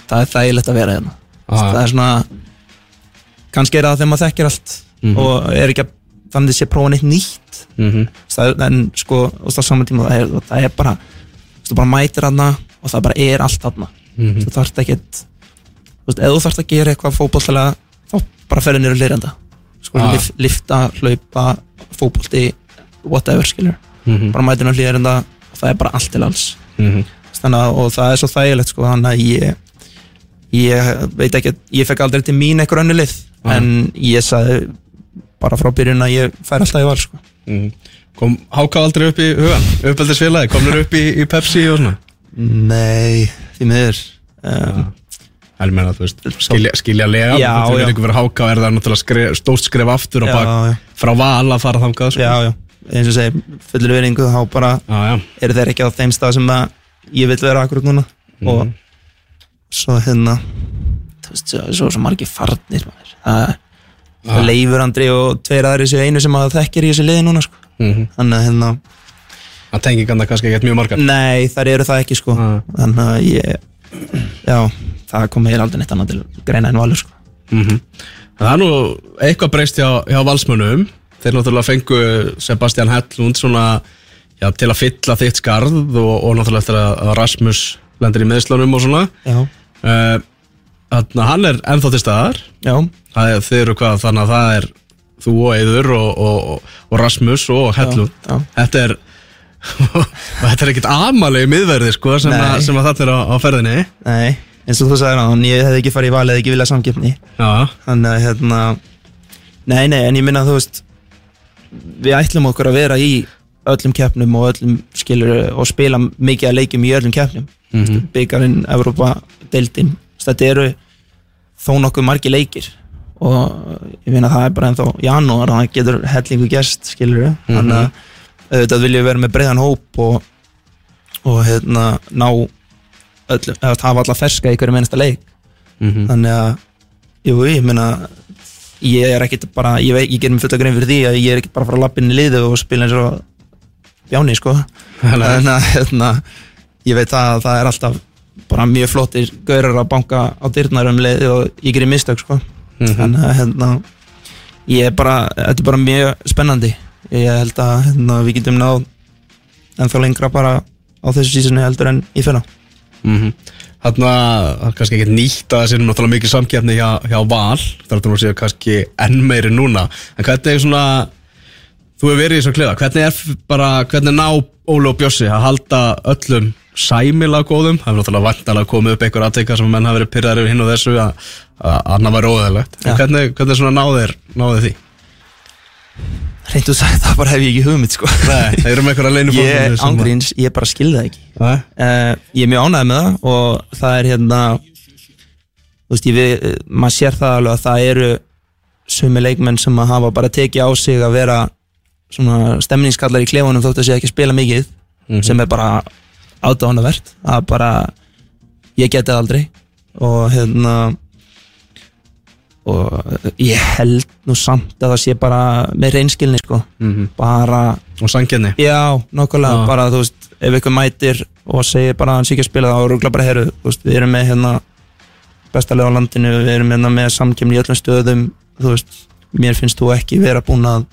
það er þægilegt að vera hérna. Já. það er svona kannski er það þegar maður þekkir allt og er ekki að þannig að sé prófa neitt nýtt. Mhm, það, er- en sko, og það saman tíma það er, það er bara, þú bara mætir þarna og það bara er allt þarna. Mhm. þú þarft ekkert ef þú þarft að gera eitthvað fótbolltalega þá bara ferðu nýra liranda sko, Ah. lif, lifta, hlaupa fótbolti, whatever, skilur. Mhm, bara mætir nýra liranda og það er bara allt til alls. Mhm. Að, og það er svo þægilegt sko, þannig að ég ég veit ekki, ég fekk aldrei til mín einhver önnu lið, Ah. en ég sagði bara frá byrjun að ég fær alltaf í val sko. mhm. Kom Háka aldrei upp í hugan, uppeldisfélagi, komnir upp í, í Pepsi og svona Nei, því miður um, er meina, veist, skilja, skilja lega Já, Þú veit ykkur fyrir Háka er það náttúrulega skref, stórt skref aftur og Já, bak já. frá val að fara þangað sko. Já, já, eins og segi fullur veringu, þá bara já, já. eru þeir ekki á þeim stað sem að ég vil vera akkurat núna og svo hérna þú veist, svo, svo, svo margir farnir það leifur Andri og tveir aðri séu einu sem að þekkir í þessu liði núna sko. Mhm. þannig að hérna Það tengi kannar kannski ekkert mjög margar nei, þar eru það ekki sko. Ah. þannig að ég já, það kom heil aldrei neitt annað til greina en valur sko. Mhm. Það er nú eitthvað breyst hjá, hjá valsmönnum Þeir náttúrulega fengu Sebastian Hellund svona já, til að fylla þitt skarð og, og náttúrulega eftir að, að Rasmus lendir í meðslunum og svona já, uh, Þannig að hann er ennþá til staðar. Já, er, þið eru hvað, þannig að það er þú og Eður og, og, og Rasmus og Hellund já. Þetta er [laughs] þetta er ekkert amalegi miðverði sko, sem, að, sem að þetta er á, á ferðinni. Nei eins og þú sagði hann, ég hefði ekki farið í valið eða ekki viljað samkeppni. Já, þannig að hérna nei, nei, en ég minna að þú veist við ætlum okkur að vera í öllum keppnum og öllum skilur og spila mikið að leikjum í öllum keppnum. Mm -hmm. byggarinn, Evrópa, deildin þetta eru þó nokkuð margir leikir og ég minna að það er bara ennþá janúar þannig getur hellingu gest skilur þannig að auðvitað viljum við vera með breiðan hóp og, og hérna ná öllum, eða hafa alla ferska í hverju mennsta leik. Mhm. þannig að jú, ég meina ég er ekkit bara, ég, ég ger mér fulla grein fyrir því að ég er ekkit bara að fara að lappa inn í liðu og spila eins og bjáni sko. [laughs] En að hérna, ég veit að það er alltaf bara mjög flottir gaurar að banka á dyrnar um leið og ég gerir mistök sko. Þannig að hérna ég er bara, þetta er bara mjög spennandi. Ég held að hérna, við getum náð ennþá lengra bara á þessu sísunni heldur en í fyrra. Mm Þannig að það er kannski ekkert nýtt að það sé náttúrulega mikið samkjafni hjá, hjá Val. Það er nú að segja kannski enn meiri núna. En hvernig er svona Þú hefur verið í þessu klefa Hvernig er bara, hvernig ná Óli og Bjössi að halda öllum sæmilega góðum? Það er náttúrulega vantalega komið upp einhver aðteika sem menn hafa verið pyrraðir yfir hinn og þessu að, að annar væri óðægilegt En Já. hvernig, hvernig svona náðir, náðir því? reynd og sagt, það bara hef ég ekki hugmynd sko. Nei, það eru með einhverja leinu ég, ángríns, ég bara skilði það ekki. Uh, ég er mjög ánægð með það og það er hérna þú veist, ég við, maður sér það alveg að það eru sumi leikmenn sem að hafa bara tekið á sig að vera svona stemningskallar í klefunum þótt að sé ekki að spila mikið sem er bara ádáðanavert að bara ég geti aldrei. Og hérna og ég held nú samt að það sé bara með reynskilni sko. Mhm. bara, Og sanginni já, nokkulega Já. bara þú veist, ef ykkur mætir og segir bara að hann sé ekki að spila þá rúgla bara heru, þú veist, við erum með hérna besta leið á landinu, við erum hérna með samkemni í öllum stöðum, þú veist mér finnst þú ekki vera búin að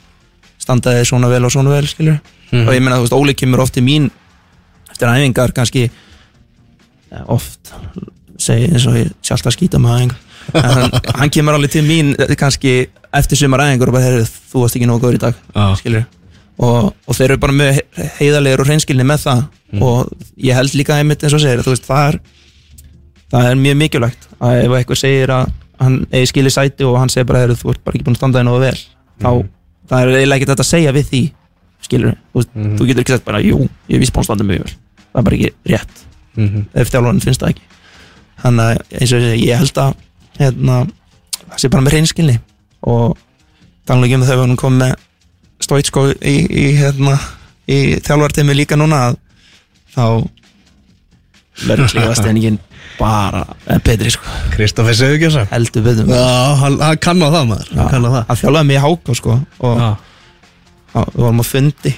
standa þig svona vel og svona vel, skilur Mhm. og ég meina, þú veist, Óli kemur oft í mín eftir æfingar kannski oft segi eins og ég sé alltaf að skýta með æfingar. Hann, [laughs] hann kemur alveg til mín eh, kannski eftir sumar æfingar og bara, heyrðu, þú varst ekki nógu góður í dag skilur og, og þeir eru bara með he- heiðarlegur og hreinskilni með það. Og ég held líka einmitt eins og segir, veist, það er það er mjög mikilvægt að ef eitthvað segir að hann eigi skili sæti og hann segir bara, heyrðu, þú ert bara ekki búin að standa þig nógu vel þá, það er eiginlega ekki þetta að segja við því skilur, þú, veist, þú getur ekki sagt bara, jú, ég er að standa mjög vel. Það er bara ekki rétt. Mhm. ef þjálfarinn finnst það ekki. Þannig að eins og ég ég held að hérna, það sé bara með reynskilni og tala ekki um þegar við erum komið með Stoitsko í, í, hérna, í þjálfartimi líka núna að þá verður slíka [laughs] steiningin bara betri sko, Kristoffer Sigurgjösa heldur betur Já, hann, hann kann á það maður. Hann kann á það. Að þjálfaði mig í háka sko og Já. á, við vorum á fundi.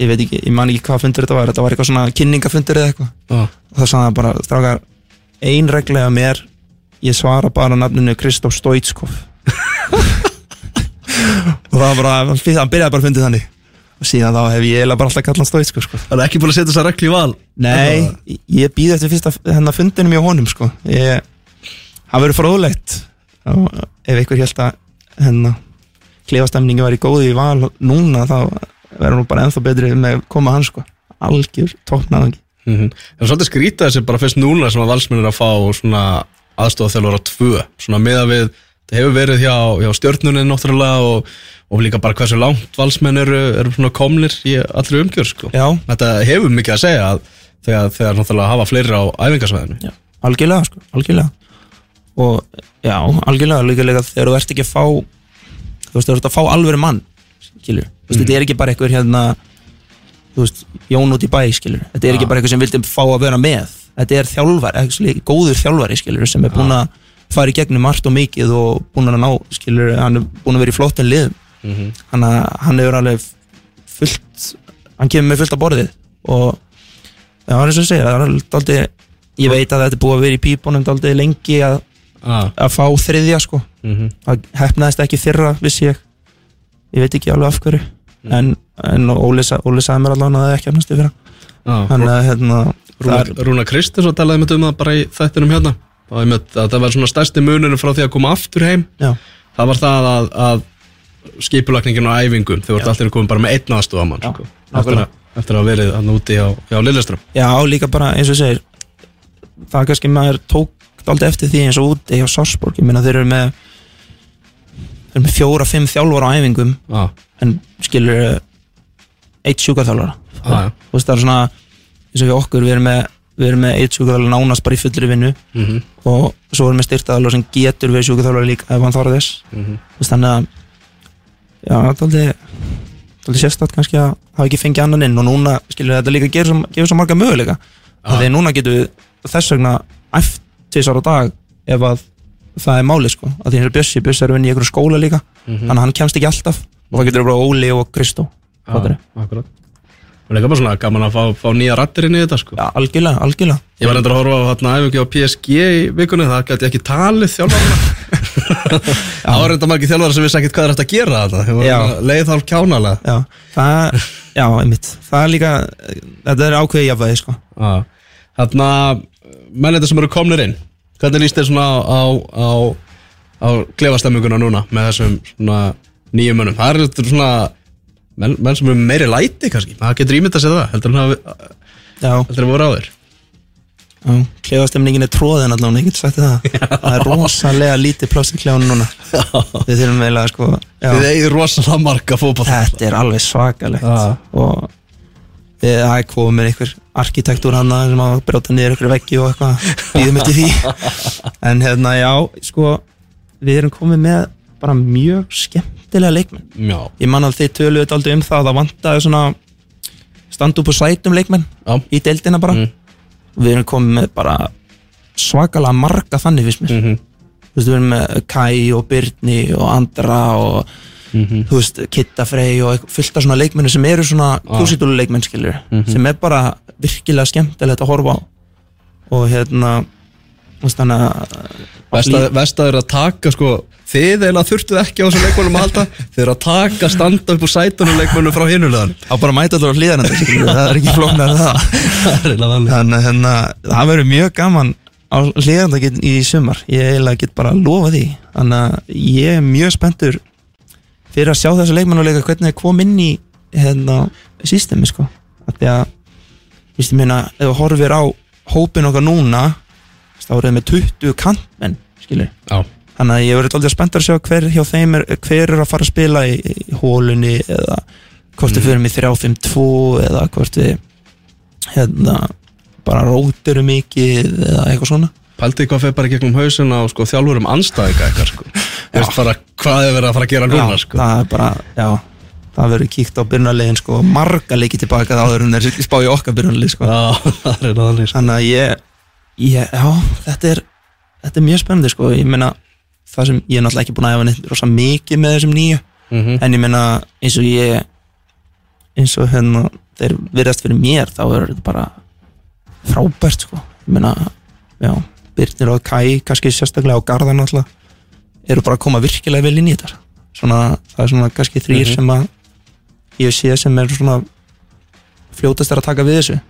Ég veit ekki, ég man ekki hvað fundur þetta var. Þetta var eitthvað svona kynningafundur eða eitthvað. Já. og það sagði hann bara, strákar ein reglega mér, ég svara bara nafninu Kristof Stoitskov. [laughs] Og það var bara hann hann byrjaði bara að fundið þannig síðan þá hef ég eiginlega bara alltaf kallað Stoitskov sko. Hann er ekki búin að setja þessa reglu í val nei, ég býð eftir fyrsta hennar fundinum hjá honum sko. ég, það verður fróðlegt ef einhver held að hennar klefastemningi var í góði í val núna þá verður nú bara ennþá betri með að koma hann sko. algjör toppnaðangi mm -hmm. Það er svolítið skrítið þessi bara fyrst núna sem að valsmennir að fá svona aðstofþjálfur á tvö svona meða við, það hefur verið hjá, hjá stjörnunin náttúrulega og, og líka bara hversu langt valsmenn eru, eru svona komnir í allri umgjör sko. Þetta hefur mikið að segja að þegar, þegar náttúrulega hafa fleiri á æfingarsvæðinu algjörlega sko, algjörlega. Og já, algjörlega líka líka þegar þú ert ekki að fá þú veist, þú ert að fá alvöru mann skilur, þú veist, þetta er ekki bara einhver hérna þú veist, Jón út í bæ skilur, þetta er ekki bara einhver sem vildi fá að vera með. Þetta er þjálfar, actually, góður þjálfari skilur, sem er búin að fara í gegnum margt og mikið og búin að ná skilur, hann er búin að vera í flottin liðum hann, hann hefur alveg fullt, hann kemur með fullt á borðið og það er eins og segja, daldið ég veit að þetta er búið að vera í pípunum daldið lengi að, ah. að fá þriðja sko, mm það hefnaðist ekki þyrra vissi ég, ég veit ekki alveg af hverju. En, en Óli, Óli sagði mér allavega að það ekki hefnast yfir ah. þannig að hérna Rúna, Rúna Kristins og talaði um það bara í þættinum hérna. Það var svona stærsti munurinn frá því að koma aftur heim. Já, það var það að, að skipulagningin og æfingum þau vart alltaf komin bara með einn aðstofamann Já, sko, eftir, að, eftir að verið hann úti hjá, hjá Lilleström já, líka bara eins og segir það er kannski maður tók aldrei eftir því eins og úti hjá Sarsborg ég meina þeir eru með þeir eru með fjóra, fimm þjálfara á æfingum. Ah, en skilur eitt sjúkaþjálfara ah, þú veist það er svona eins og við okkur, við erum með við erum með eitt sjúkaþjálfara nánast bara í fullri vinnu. Mm -hmm, og svo erum við styrtaðalur sem getur verið sjúkaþjálfara líka ef hann þarf þess. Þú veist, þannig að já, það er aldrei aldrei sérstætt kannski að hafa ekki fengið annan inn og núna skilur þetta líka gefur svo, gefur svo marga möguleika. Þegar núna getum við þess vegna tvisar á dag ef að það er máli sko. Því eins og Bjössi, Bjössi er að vinna í einhverju skóla líka. Mhm. þannig að hann kemst ekki alltaf. Og það getur bara Óli og Kristó. Fattarðu? akkurat og líka bara svona gaman að fá, fá nýja rattir inn í þetta sko. Já, algjörlega, algjörlega. Ég var endur að horfa á þarna æfingi á PSG í vikunni það gæti ekki talið þjálfarna [laughs] það var reynda margir þjálfara sem vissi ekkert hvað er hægt að gera þetta Já. leið hálf kjánalega Já, það, já, einmitt. Það er líka, þetta er ákveðið jafnvægi sko. Já. Þarna, mennið sem eru komnir inn Hvernig líst þér svona á, á, á, á klefastemminguna núna með þessum svona nýjum mönnum menn, menn sem eru meiri læti kannski. Það getur ímyndað sér það, heldur hann að heldur hann voru á þér já klefastemningin er tróðin allan, ég get sagt það. [laughs] Það er rosalega lítið pláss í klefunum núna. Við þurfum eiginlega sko já, Þið eigið rosalega marga fótball Þetta er alveg svakalegt. Já. Og við, komið með einhver arkitektúr hann sem að brjóta niður einhverju veggi og eitthvað Býðum eftir því. [laughs] En hérna, já, sko Við erum komið með bara mjög skemmtilega leikmenn Já, Ég man að þið töluðu aldrei um það að það vantaði svona standa upp á sætum leikmenn já, í deildina bara Mm. við erum komið með bara svakalega marga þannig fyrst mér Mhm. þú veist, við erum með Kai og Byrni og Andra og Mhm. þú veist, Kitta Frey og fullt af svona leikmenni sem eru svona klúsitúlu leikmenn skilur, Mhm. sem er bara virkilega skemmtilegt að horfa á og hérna Vestaður að taka sko Þið eiginlega þurftuð ekki á þessum leikmönnum að halda. Þið eru að taka, standa upp úr sætunum leikmönnum frá hinulegan á bara að mæta allar á hlýðan það er ekki flóknar það. Það er þannig. Að hérna, það verður mjög gaman á hlýðan í sumar. Ég eiginlega get bara að lofa því. Þannig að ég er mjög spenntur fyrir að sjá þessu leikmennuleika hvernig þeir kom inn í hérna, systemi sko. Að því að víst, ég meina, ef þú horfir á hópin okkar núna þá eru þeir með 20 kantmenn skilur Já, þannig að ég verður aldrei spenntur að sjá hver hjá þeim er, hver er að fara að spila í, í hólunni eða hvort við fyrir í 3-5-2 eða hvort við hérna bara rótirum mikið eða eitthvað svona. Pældi hvað fyrir bara gegnum hausin á sko, þjálfurum anstæðinga eitthvað sko. Veist bara hvað er verið að fara að gera núna sko. það er bara, já það verður kíkt á byrjunarlegin sko marga leiki tilbaka þá er hún er spá í okkar byrjunarleg sko. Já, [laughs] það er þannig sko. Þannig að ég, ég já, þetta er þetta er mjög spennandi sko, ég meina það sem ég er náttúrulega ekki búin að efa neitt rosa mikið með þessum nýju Mhm. en ég meina eins og ég eins og hérna þeir virðast fyrir mér þá er þetta bara frábært sko ég meina, já, Byrnir og Kai kannski sérstaklega og Garðar náttúrulega eru bara að koma virkilega vel inn í þetta svona, það er svona kannski þrýr Mhm. sem að ég sé sem er svona fljótast er að taka við þessu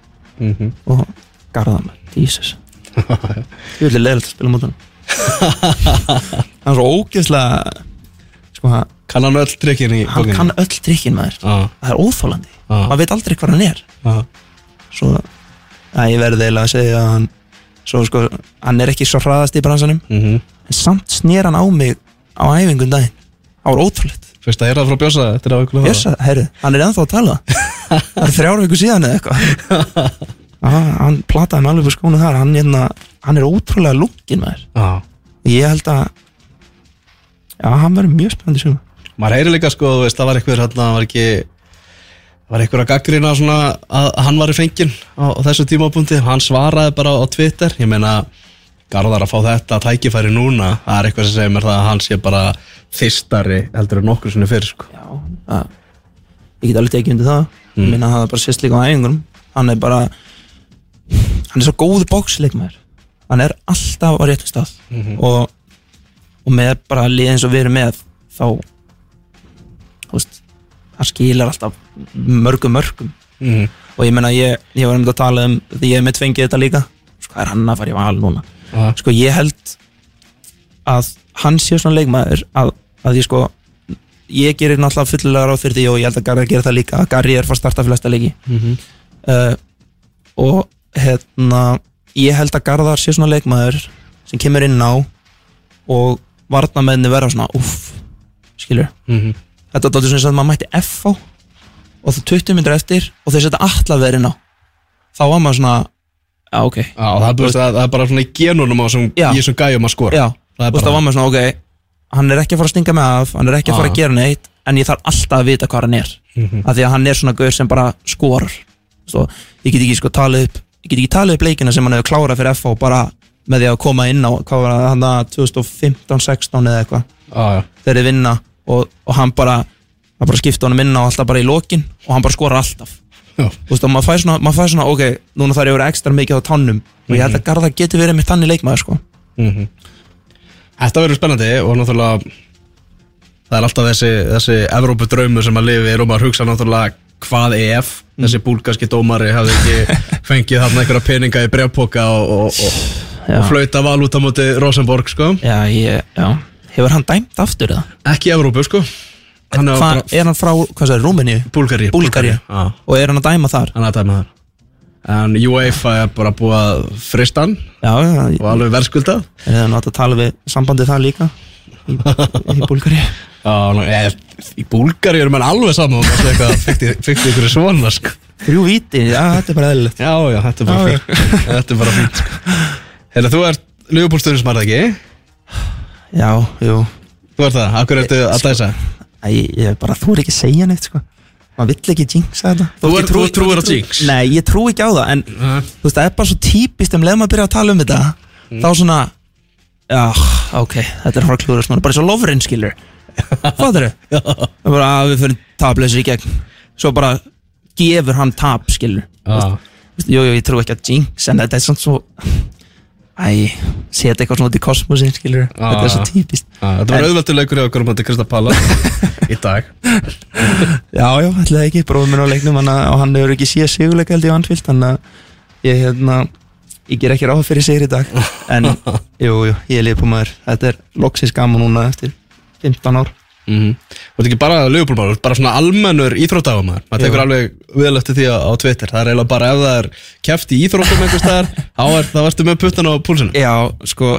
Mhm. og Garðar með, Jesus [laughs] ég vil leiðilegt að spila mútan [laughs] hann er svo ógeðslega sko, hann, Kann hann öll trikkin í hann bókinni? kann öll trikkin maður. Já, það er óþólandi, já, maður veit aldrei hvað hann er. Já svo, að ég verði eiginlega að segja að hann svo sko, hann er ekki svo hraðast í bransanum Mhm. en samt snér hann á mig á æfingun daginn. Það var ótrúlegt. Fyrst að heyra það frá Bjösa, þetta er á ykkur Bjössa, herru, hann er ennþá að tala. [laughs] Það er þrjár viku síðan eða eitthvað. Ah, hann plataði mig alveg på skónu þar. Hann, hérna, hann er ótrúlega lungin maður. Já ég held að já, hann verður mjög spennandi suma Maður heyri líka sko, þú veist, það var eitthvað hérna, það var ekki það var eitthvað að gaggrina svona að hann var í fenginn á, á þessu tímapunkti. Hann svaraði bara á Twitter. Ég meina, Garðar að fá þetta tækifæri núna, það er eitthvað sem segir mér það að hann sé bara þistari heldur en nokkur sinni fyrir sko. Já, að, ég get alveg tekið undir það. Ég minna að það bara sést líka á æfingunum. Hann er bara hann er svo góðu bóksleikmaður hann er alltaf á réttum stað. Og, og með bara lið eins og við erum með þá veist hann skilar alltaf mörgum mörgum mm. og ég meina ég, ég var um þetta að tala um því ég er mitt fengið þetta líka sko er hann að fara í val núna Já. sko ég held að hann sé svona leikmaður að, að ég sko ég gerir náttúrulega fullulega ráð fyrir því og ég held að Garri gerir það líka að Garri er fara að starta flesta leiki Mhm. uh, og hérna ég held að Garðar sé svona leikmaður sem kemur inn á og varnamenni verða svona uff, skilur Mhm. þetta er dálítið svona að maður mætti F á og það 20 minnir eftir og þeir setja allar verið inn á þá var maður svona já ok, Já, það er, bara, það er bara svona í genunum Já. í þessum gæjum að skora. Já. Það og það bara- var maður svona ok hann er ekki að fara að stinga mig af, hann er ekki að fara að gera neitt en ég þarf alltaf að vita hvað hann er. Mhm. af því að hann er svona gaur sem bara skorar. Svo, ég get ekki sko talið upp ég get ekki talið upp leikina sem hann hefur klárað fyrir FH bara með því að koma inn á hvað var það, hann að 2015-16 eða eitthvað já, þeir eru vinna og, og hann bara hann bara skipta honum inn á alltaf bara í lokin og hann bara skorar alltaf já, Þú veist, og maður fær svona, maður fær svona, ok, núna þarf ég að vera ekstra mikið á tannum og ég held að Garða geti verið með tanni leikmaður, sko. Mhm. Þetta verður spennandi og náttúrulega það er alltaf þessi, þessi Evrópu draumur sem að lifi og maður hugsa náttúrulega hvað ef þessi búlgarski dómari hafði ekki [laughs] fengið þarna einhverja peninga í brevpoka og, og, og. Og flauta val út á móti Rosenborg sko. Já, ég, já. Hefur hann dæmt aftur eða? ekki Evrópu sko. Hann er, Hva, bara, er hann frá, hvað sagði, Rúmeníu? Búlgari Búlgaríu. Já, Og er hann að dæma þar? hann er að dæma þar. En UEFA er bara búið að frista hann. Já, já, og alveg verðskuldað. Er það nátt að tala við sambandið það líka? Í, í Búlgari [laughs] Já, ég, í Búlgari erum hann alveg saman eitthvað, fyrst ykkur svona sko. Þrjú víti, já, þetta er bara eðlilegt. Já, já, þetta er bara Já, [laughs] er sko. Hérna, þú ert stundismarð ekki? Já, jú Þú ert það, akkur ertu að dæsa? Æ, ég er bara, þú er ekki að segja neitt, sko maður vill ekki jinxa þetta Þú er- þú trúir á þótt ég jinx? Nei, ég trú ekki á það, en þú veist, það er bara svo típist um leið maður byrja að tala um þetta þá svona já, ok, þetta er fara klúður bara svo lofurinn skilur [laughs] fattur þau? bara að við fyrir tableysir í gegn svo bara gefur hann tap skilur Já. Veistu, jú, jú, ég trú ekki að jinx en þetta er svona svo æ, setja eitthvað svona út í kosmosin skilur, þetta er svo típist. Já, Þetta var En- auðveldur leikur í okkur um þetta Krista Palla [laughs] í dag. Já, já, ætlaði ekki, bróðum minn á leiknum hann, og hann hefur ekki síða sigurleika held ég vantvilt þannig að ég, hérna, ég ger ekki ráð fyrir sigur í dag. En [laughs] jú, jú, ég er liðbúr maður. Þetta er loksins gaman núna eftir 15 ár. Mm -hmm. Og þetta er ekki bara lögupólmál, bara svona almennur íþróttagum maður, tekur alveg vel eftir því á Twitter, það er eiginlega bara ef það er keft í íþróttum einhvers staðar, [laughs] þá er varstu með puttan á púlsinu Já, sko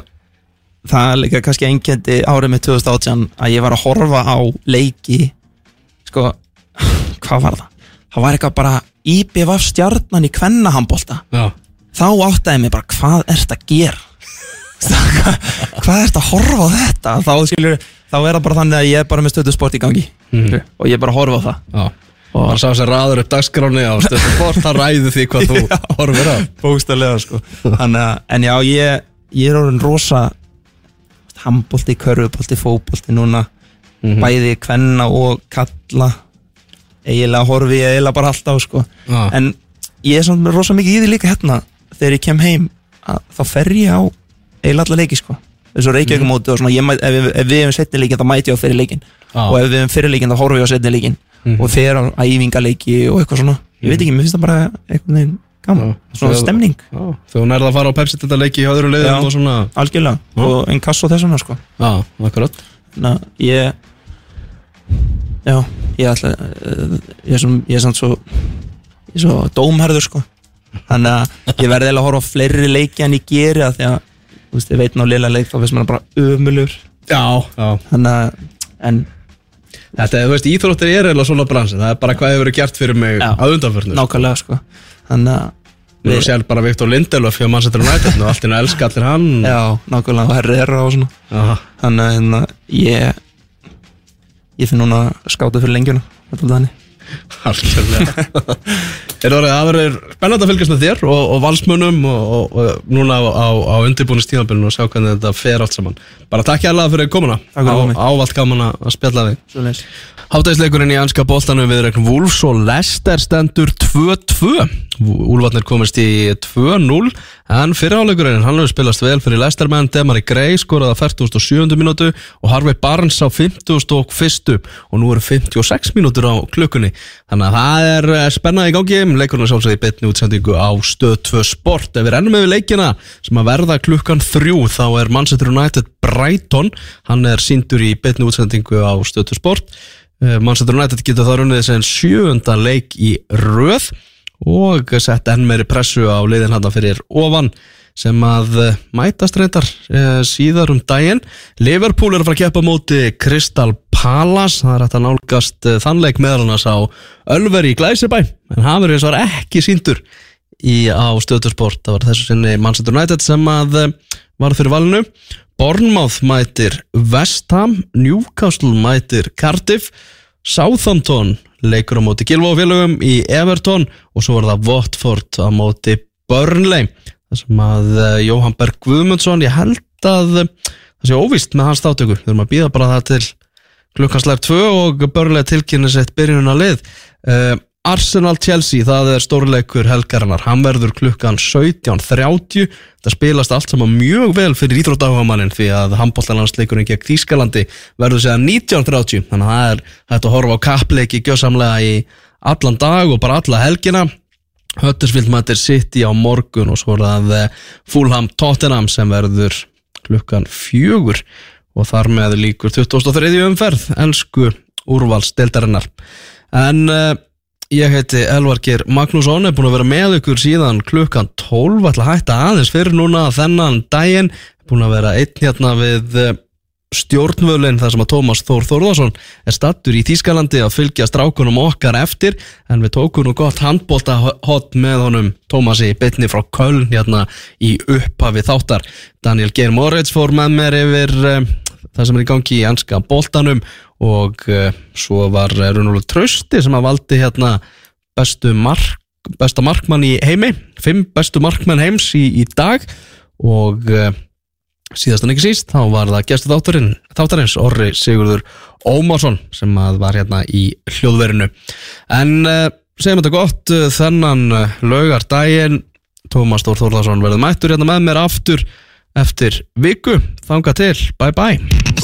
það er líka kannski einkendi árið með 2018 að ég var að horfa á leiki sko, [laughs] hvað var það? Það var eitthvað bara IBVF stjarnan í kvennahambolta Já, þá áttaði mig bara hvað ert að gera? [laughs] Hvað, hvað ert að horfa á þetta? Þá skilur, þá er það bara þannig að ég er bara með stöðu sport í gangi. Mhm. og ég er bara að horfa á það. Já Og hann sá sér raður upp dagskráni á stöðu sport, það ræði því hvað þú [laughs] horfir á. Bókstælega sko. Þannig, að- en já, ég, ég er orðin rosa handbolti, körfubolti, fótbolti núna. Mhm. bæði kvenna og kalla eiginlega horfi ég eiginlega bara alltaf sko. Já. en ég er svona rosa mikið í því líka hérna. Þegar ég kem heim að, þá fer ég á eiginlega alla leiki sko. Þessu reykjökumóti og svona mæt, ef, ef við hefum setni leikin þá mæti ég á fyrir leikin Já. og ef við hefum fyrir leikin þá horfi ég á setni leikin og fer á æfingaleiki og eitthvað svona. Ég veit ekki, mér finnst það bara einhvern veginn gaman, svona Þegar- stemning. Þegar hún er að fara á Pepsi þetta leiki í öðru liðum og svona. algjörlega, Já. og einn kass og þessuna sko. Já, akkurat. Að ég Já, ég ætla uh, Ég er, sem, ég er samt svo Ég er svo dómherður sko. Þannig að ég verði eiginlega að horfa á fleiri leiki en ég geri að því að Þú veist, ég veit ná liðlega leik þá finnst mér bara ömulur Já, já. Þannig að En Þetta, þú veist, íþróttir er eiginlega svona bransi Það er bara hvað hefur verið gert fyrir mig Já. að undanförnu nákvæmlega sko. Þannig að er sér bara Viktor Lindelöf hjá Manchester United og allt í nú elska allir hann. Já, nákvæmlega og herri þeirra og svona. Já. Þannig að hérna, ég Ég finn núna að skáta fyrir lengjuna er þannig. Algjörlega [laughs] Er það að verður spennandi að fylgjast með þér og, og valsmönnum og, og, og núna á, á, á undirbúinu stíðanbyrjun og sjá hvernig þetta fer allt saman Bara takk hérlega fyrir komuna Takk fyrir Á, komið. Ávalt gaman að spjalla þig Svoleiðis. Hátæðisleikurinn í anska boltanum við regnum Wolves og Leicester stendur 2-2 Úlfarnir komist í 2-0 en fyrirháleikurinn hann hefur spilast vel fyrir Leicester menn Demari Gray skoraði að 47. mínútu og Harvey Barnes á 50. og 1. og nú eru 56 mínútur á klukkunni þannig að það er eh, spennað í gangi leikurinn er sjálfsögði betni útsendingu á stöð 2 sport. Ef við rennum yfir leikina sem að verða klukkan 3 þá er Manchester United Brighton. Hann er síndur í betni útsendingu á stöð 2 sport. Eh, Manchester United getur það runnið sem sjöunda leik í röð og sett enn meiri pressu á liðin hann fyrir ofan sem að eh, mætast reyndar eh, síðar um daginn. Liverpool er að fara að keppa móti Crystal Palace, það er hægt að nálgast eh, þann leik meðal annars á Ölveri í Glæsibæ, en hann verður eins og ekki síndur í, á stöðtursport það var þessu sinni Manchester United sem að var fyrir valinu. Bournemouth mætir West Ham Newcastle mætir Cardiff Southampton leikur á móti Gilváfélögum í Everton og svo var það Watford á móti Burnley sem að uh, Jóhann Berg Guðmundsson ég held að uh, það sé óvíst með hans við erum að býða bara það til klukkan slæf 2 og Burnley tilkynni sett byrjununa lið. Uh, Arsenal-Chelsea, það er stórleikur helgarinnar, hann verður klukkan 17.30, það spilast allt saman mjög vel fyrir íþróttahugamannin því að handbóltalandsleikurinn gegn Þýskalandi verður séðan 19.30 þannig að það er hægt að horfa á kappleiki gjössamlega í allan dag og bara alla helgina Höttersvild mætir City á morgun og svo er það Fulham Tottenham sem verður klukkan fjögur og þar með líkur 2003. umferð elsku úrvalsdeldarinnar en uh, ég heiti Elvar Geir Magnússon er búin að vera með ykkur síðan klukkan 12 ætla að hætta aðeins fyrir núna þennan daginn búin að vera einn hérna við uh, stjórnvölin þar sem að Tómas Þór Þórðarsson er stattur í Þýskalandi að fylgja strákunum okkar eftir en við tókum nú gott handbólta hot með honum Tómasi bytni frá Köln hérna í upphafi þáttar. Daniel Geir Moritz fór með mér yfir um, það sem er í gangi í anska boltanum og uh, svo var Runólu Trausti sem að valdi hérna bestu mark, besta markmann í heimi fimm bestu markmann heims í, í dag og uh, síðast en ekki síst þá var það gestu þátturinn þáttarins Orri Sigurður Ómarsson sem var hérna í hljóðverinu. En uh, segjum þetta gott uh, þennan uh, laugardaginn Tómas Þór Þórðarsson verður mættur hérna með mér aftur eftir viku. Þanga til, bye bye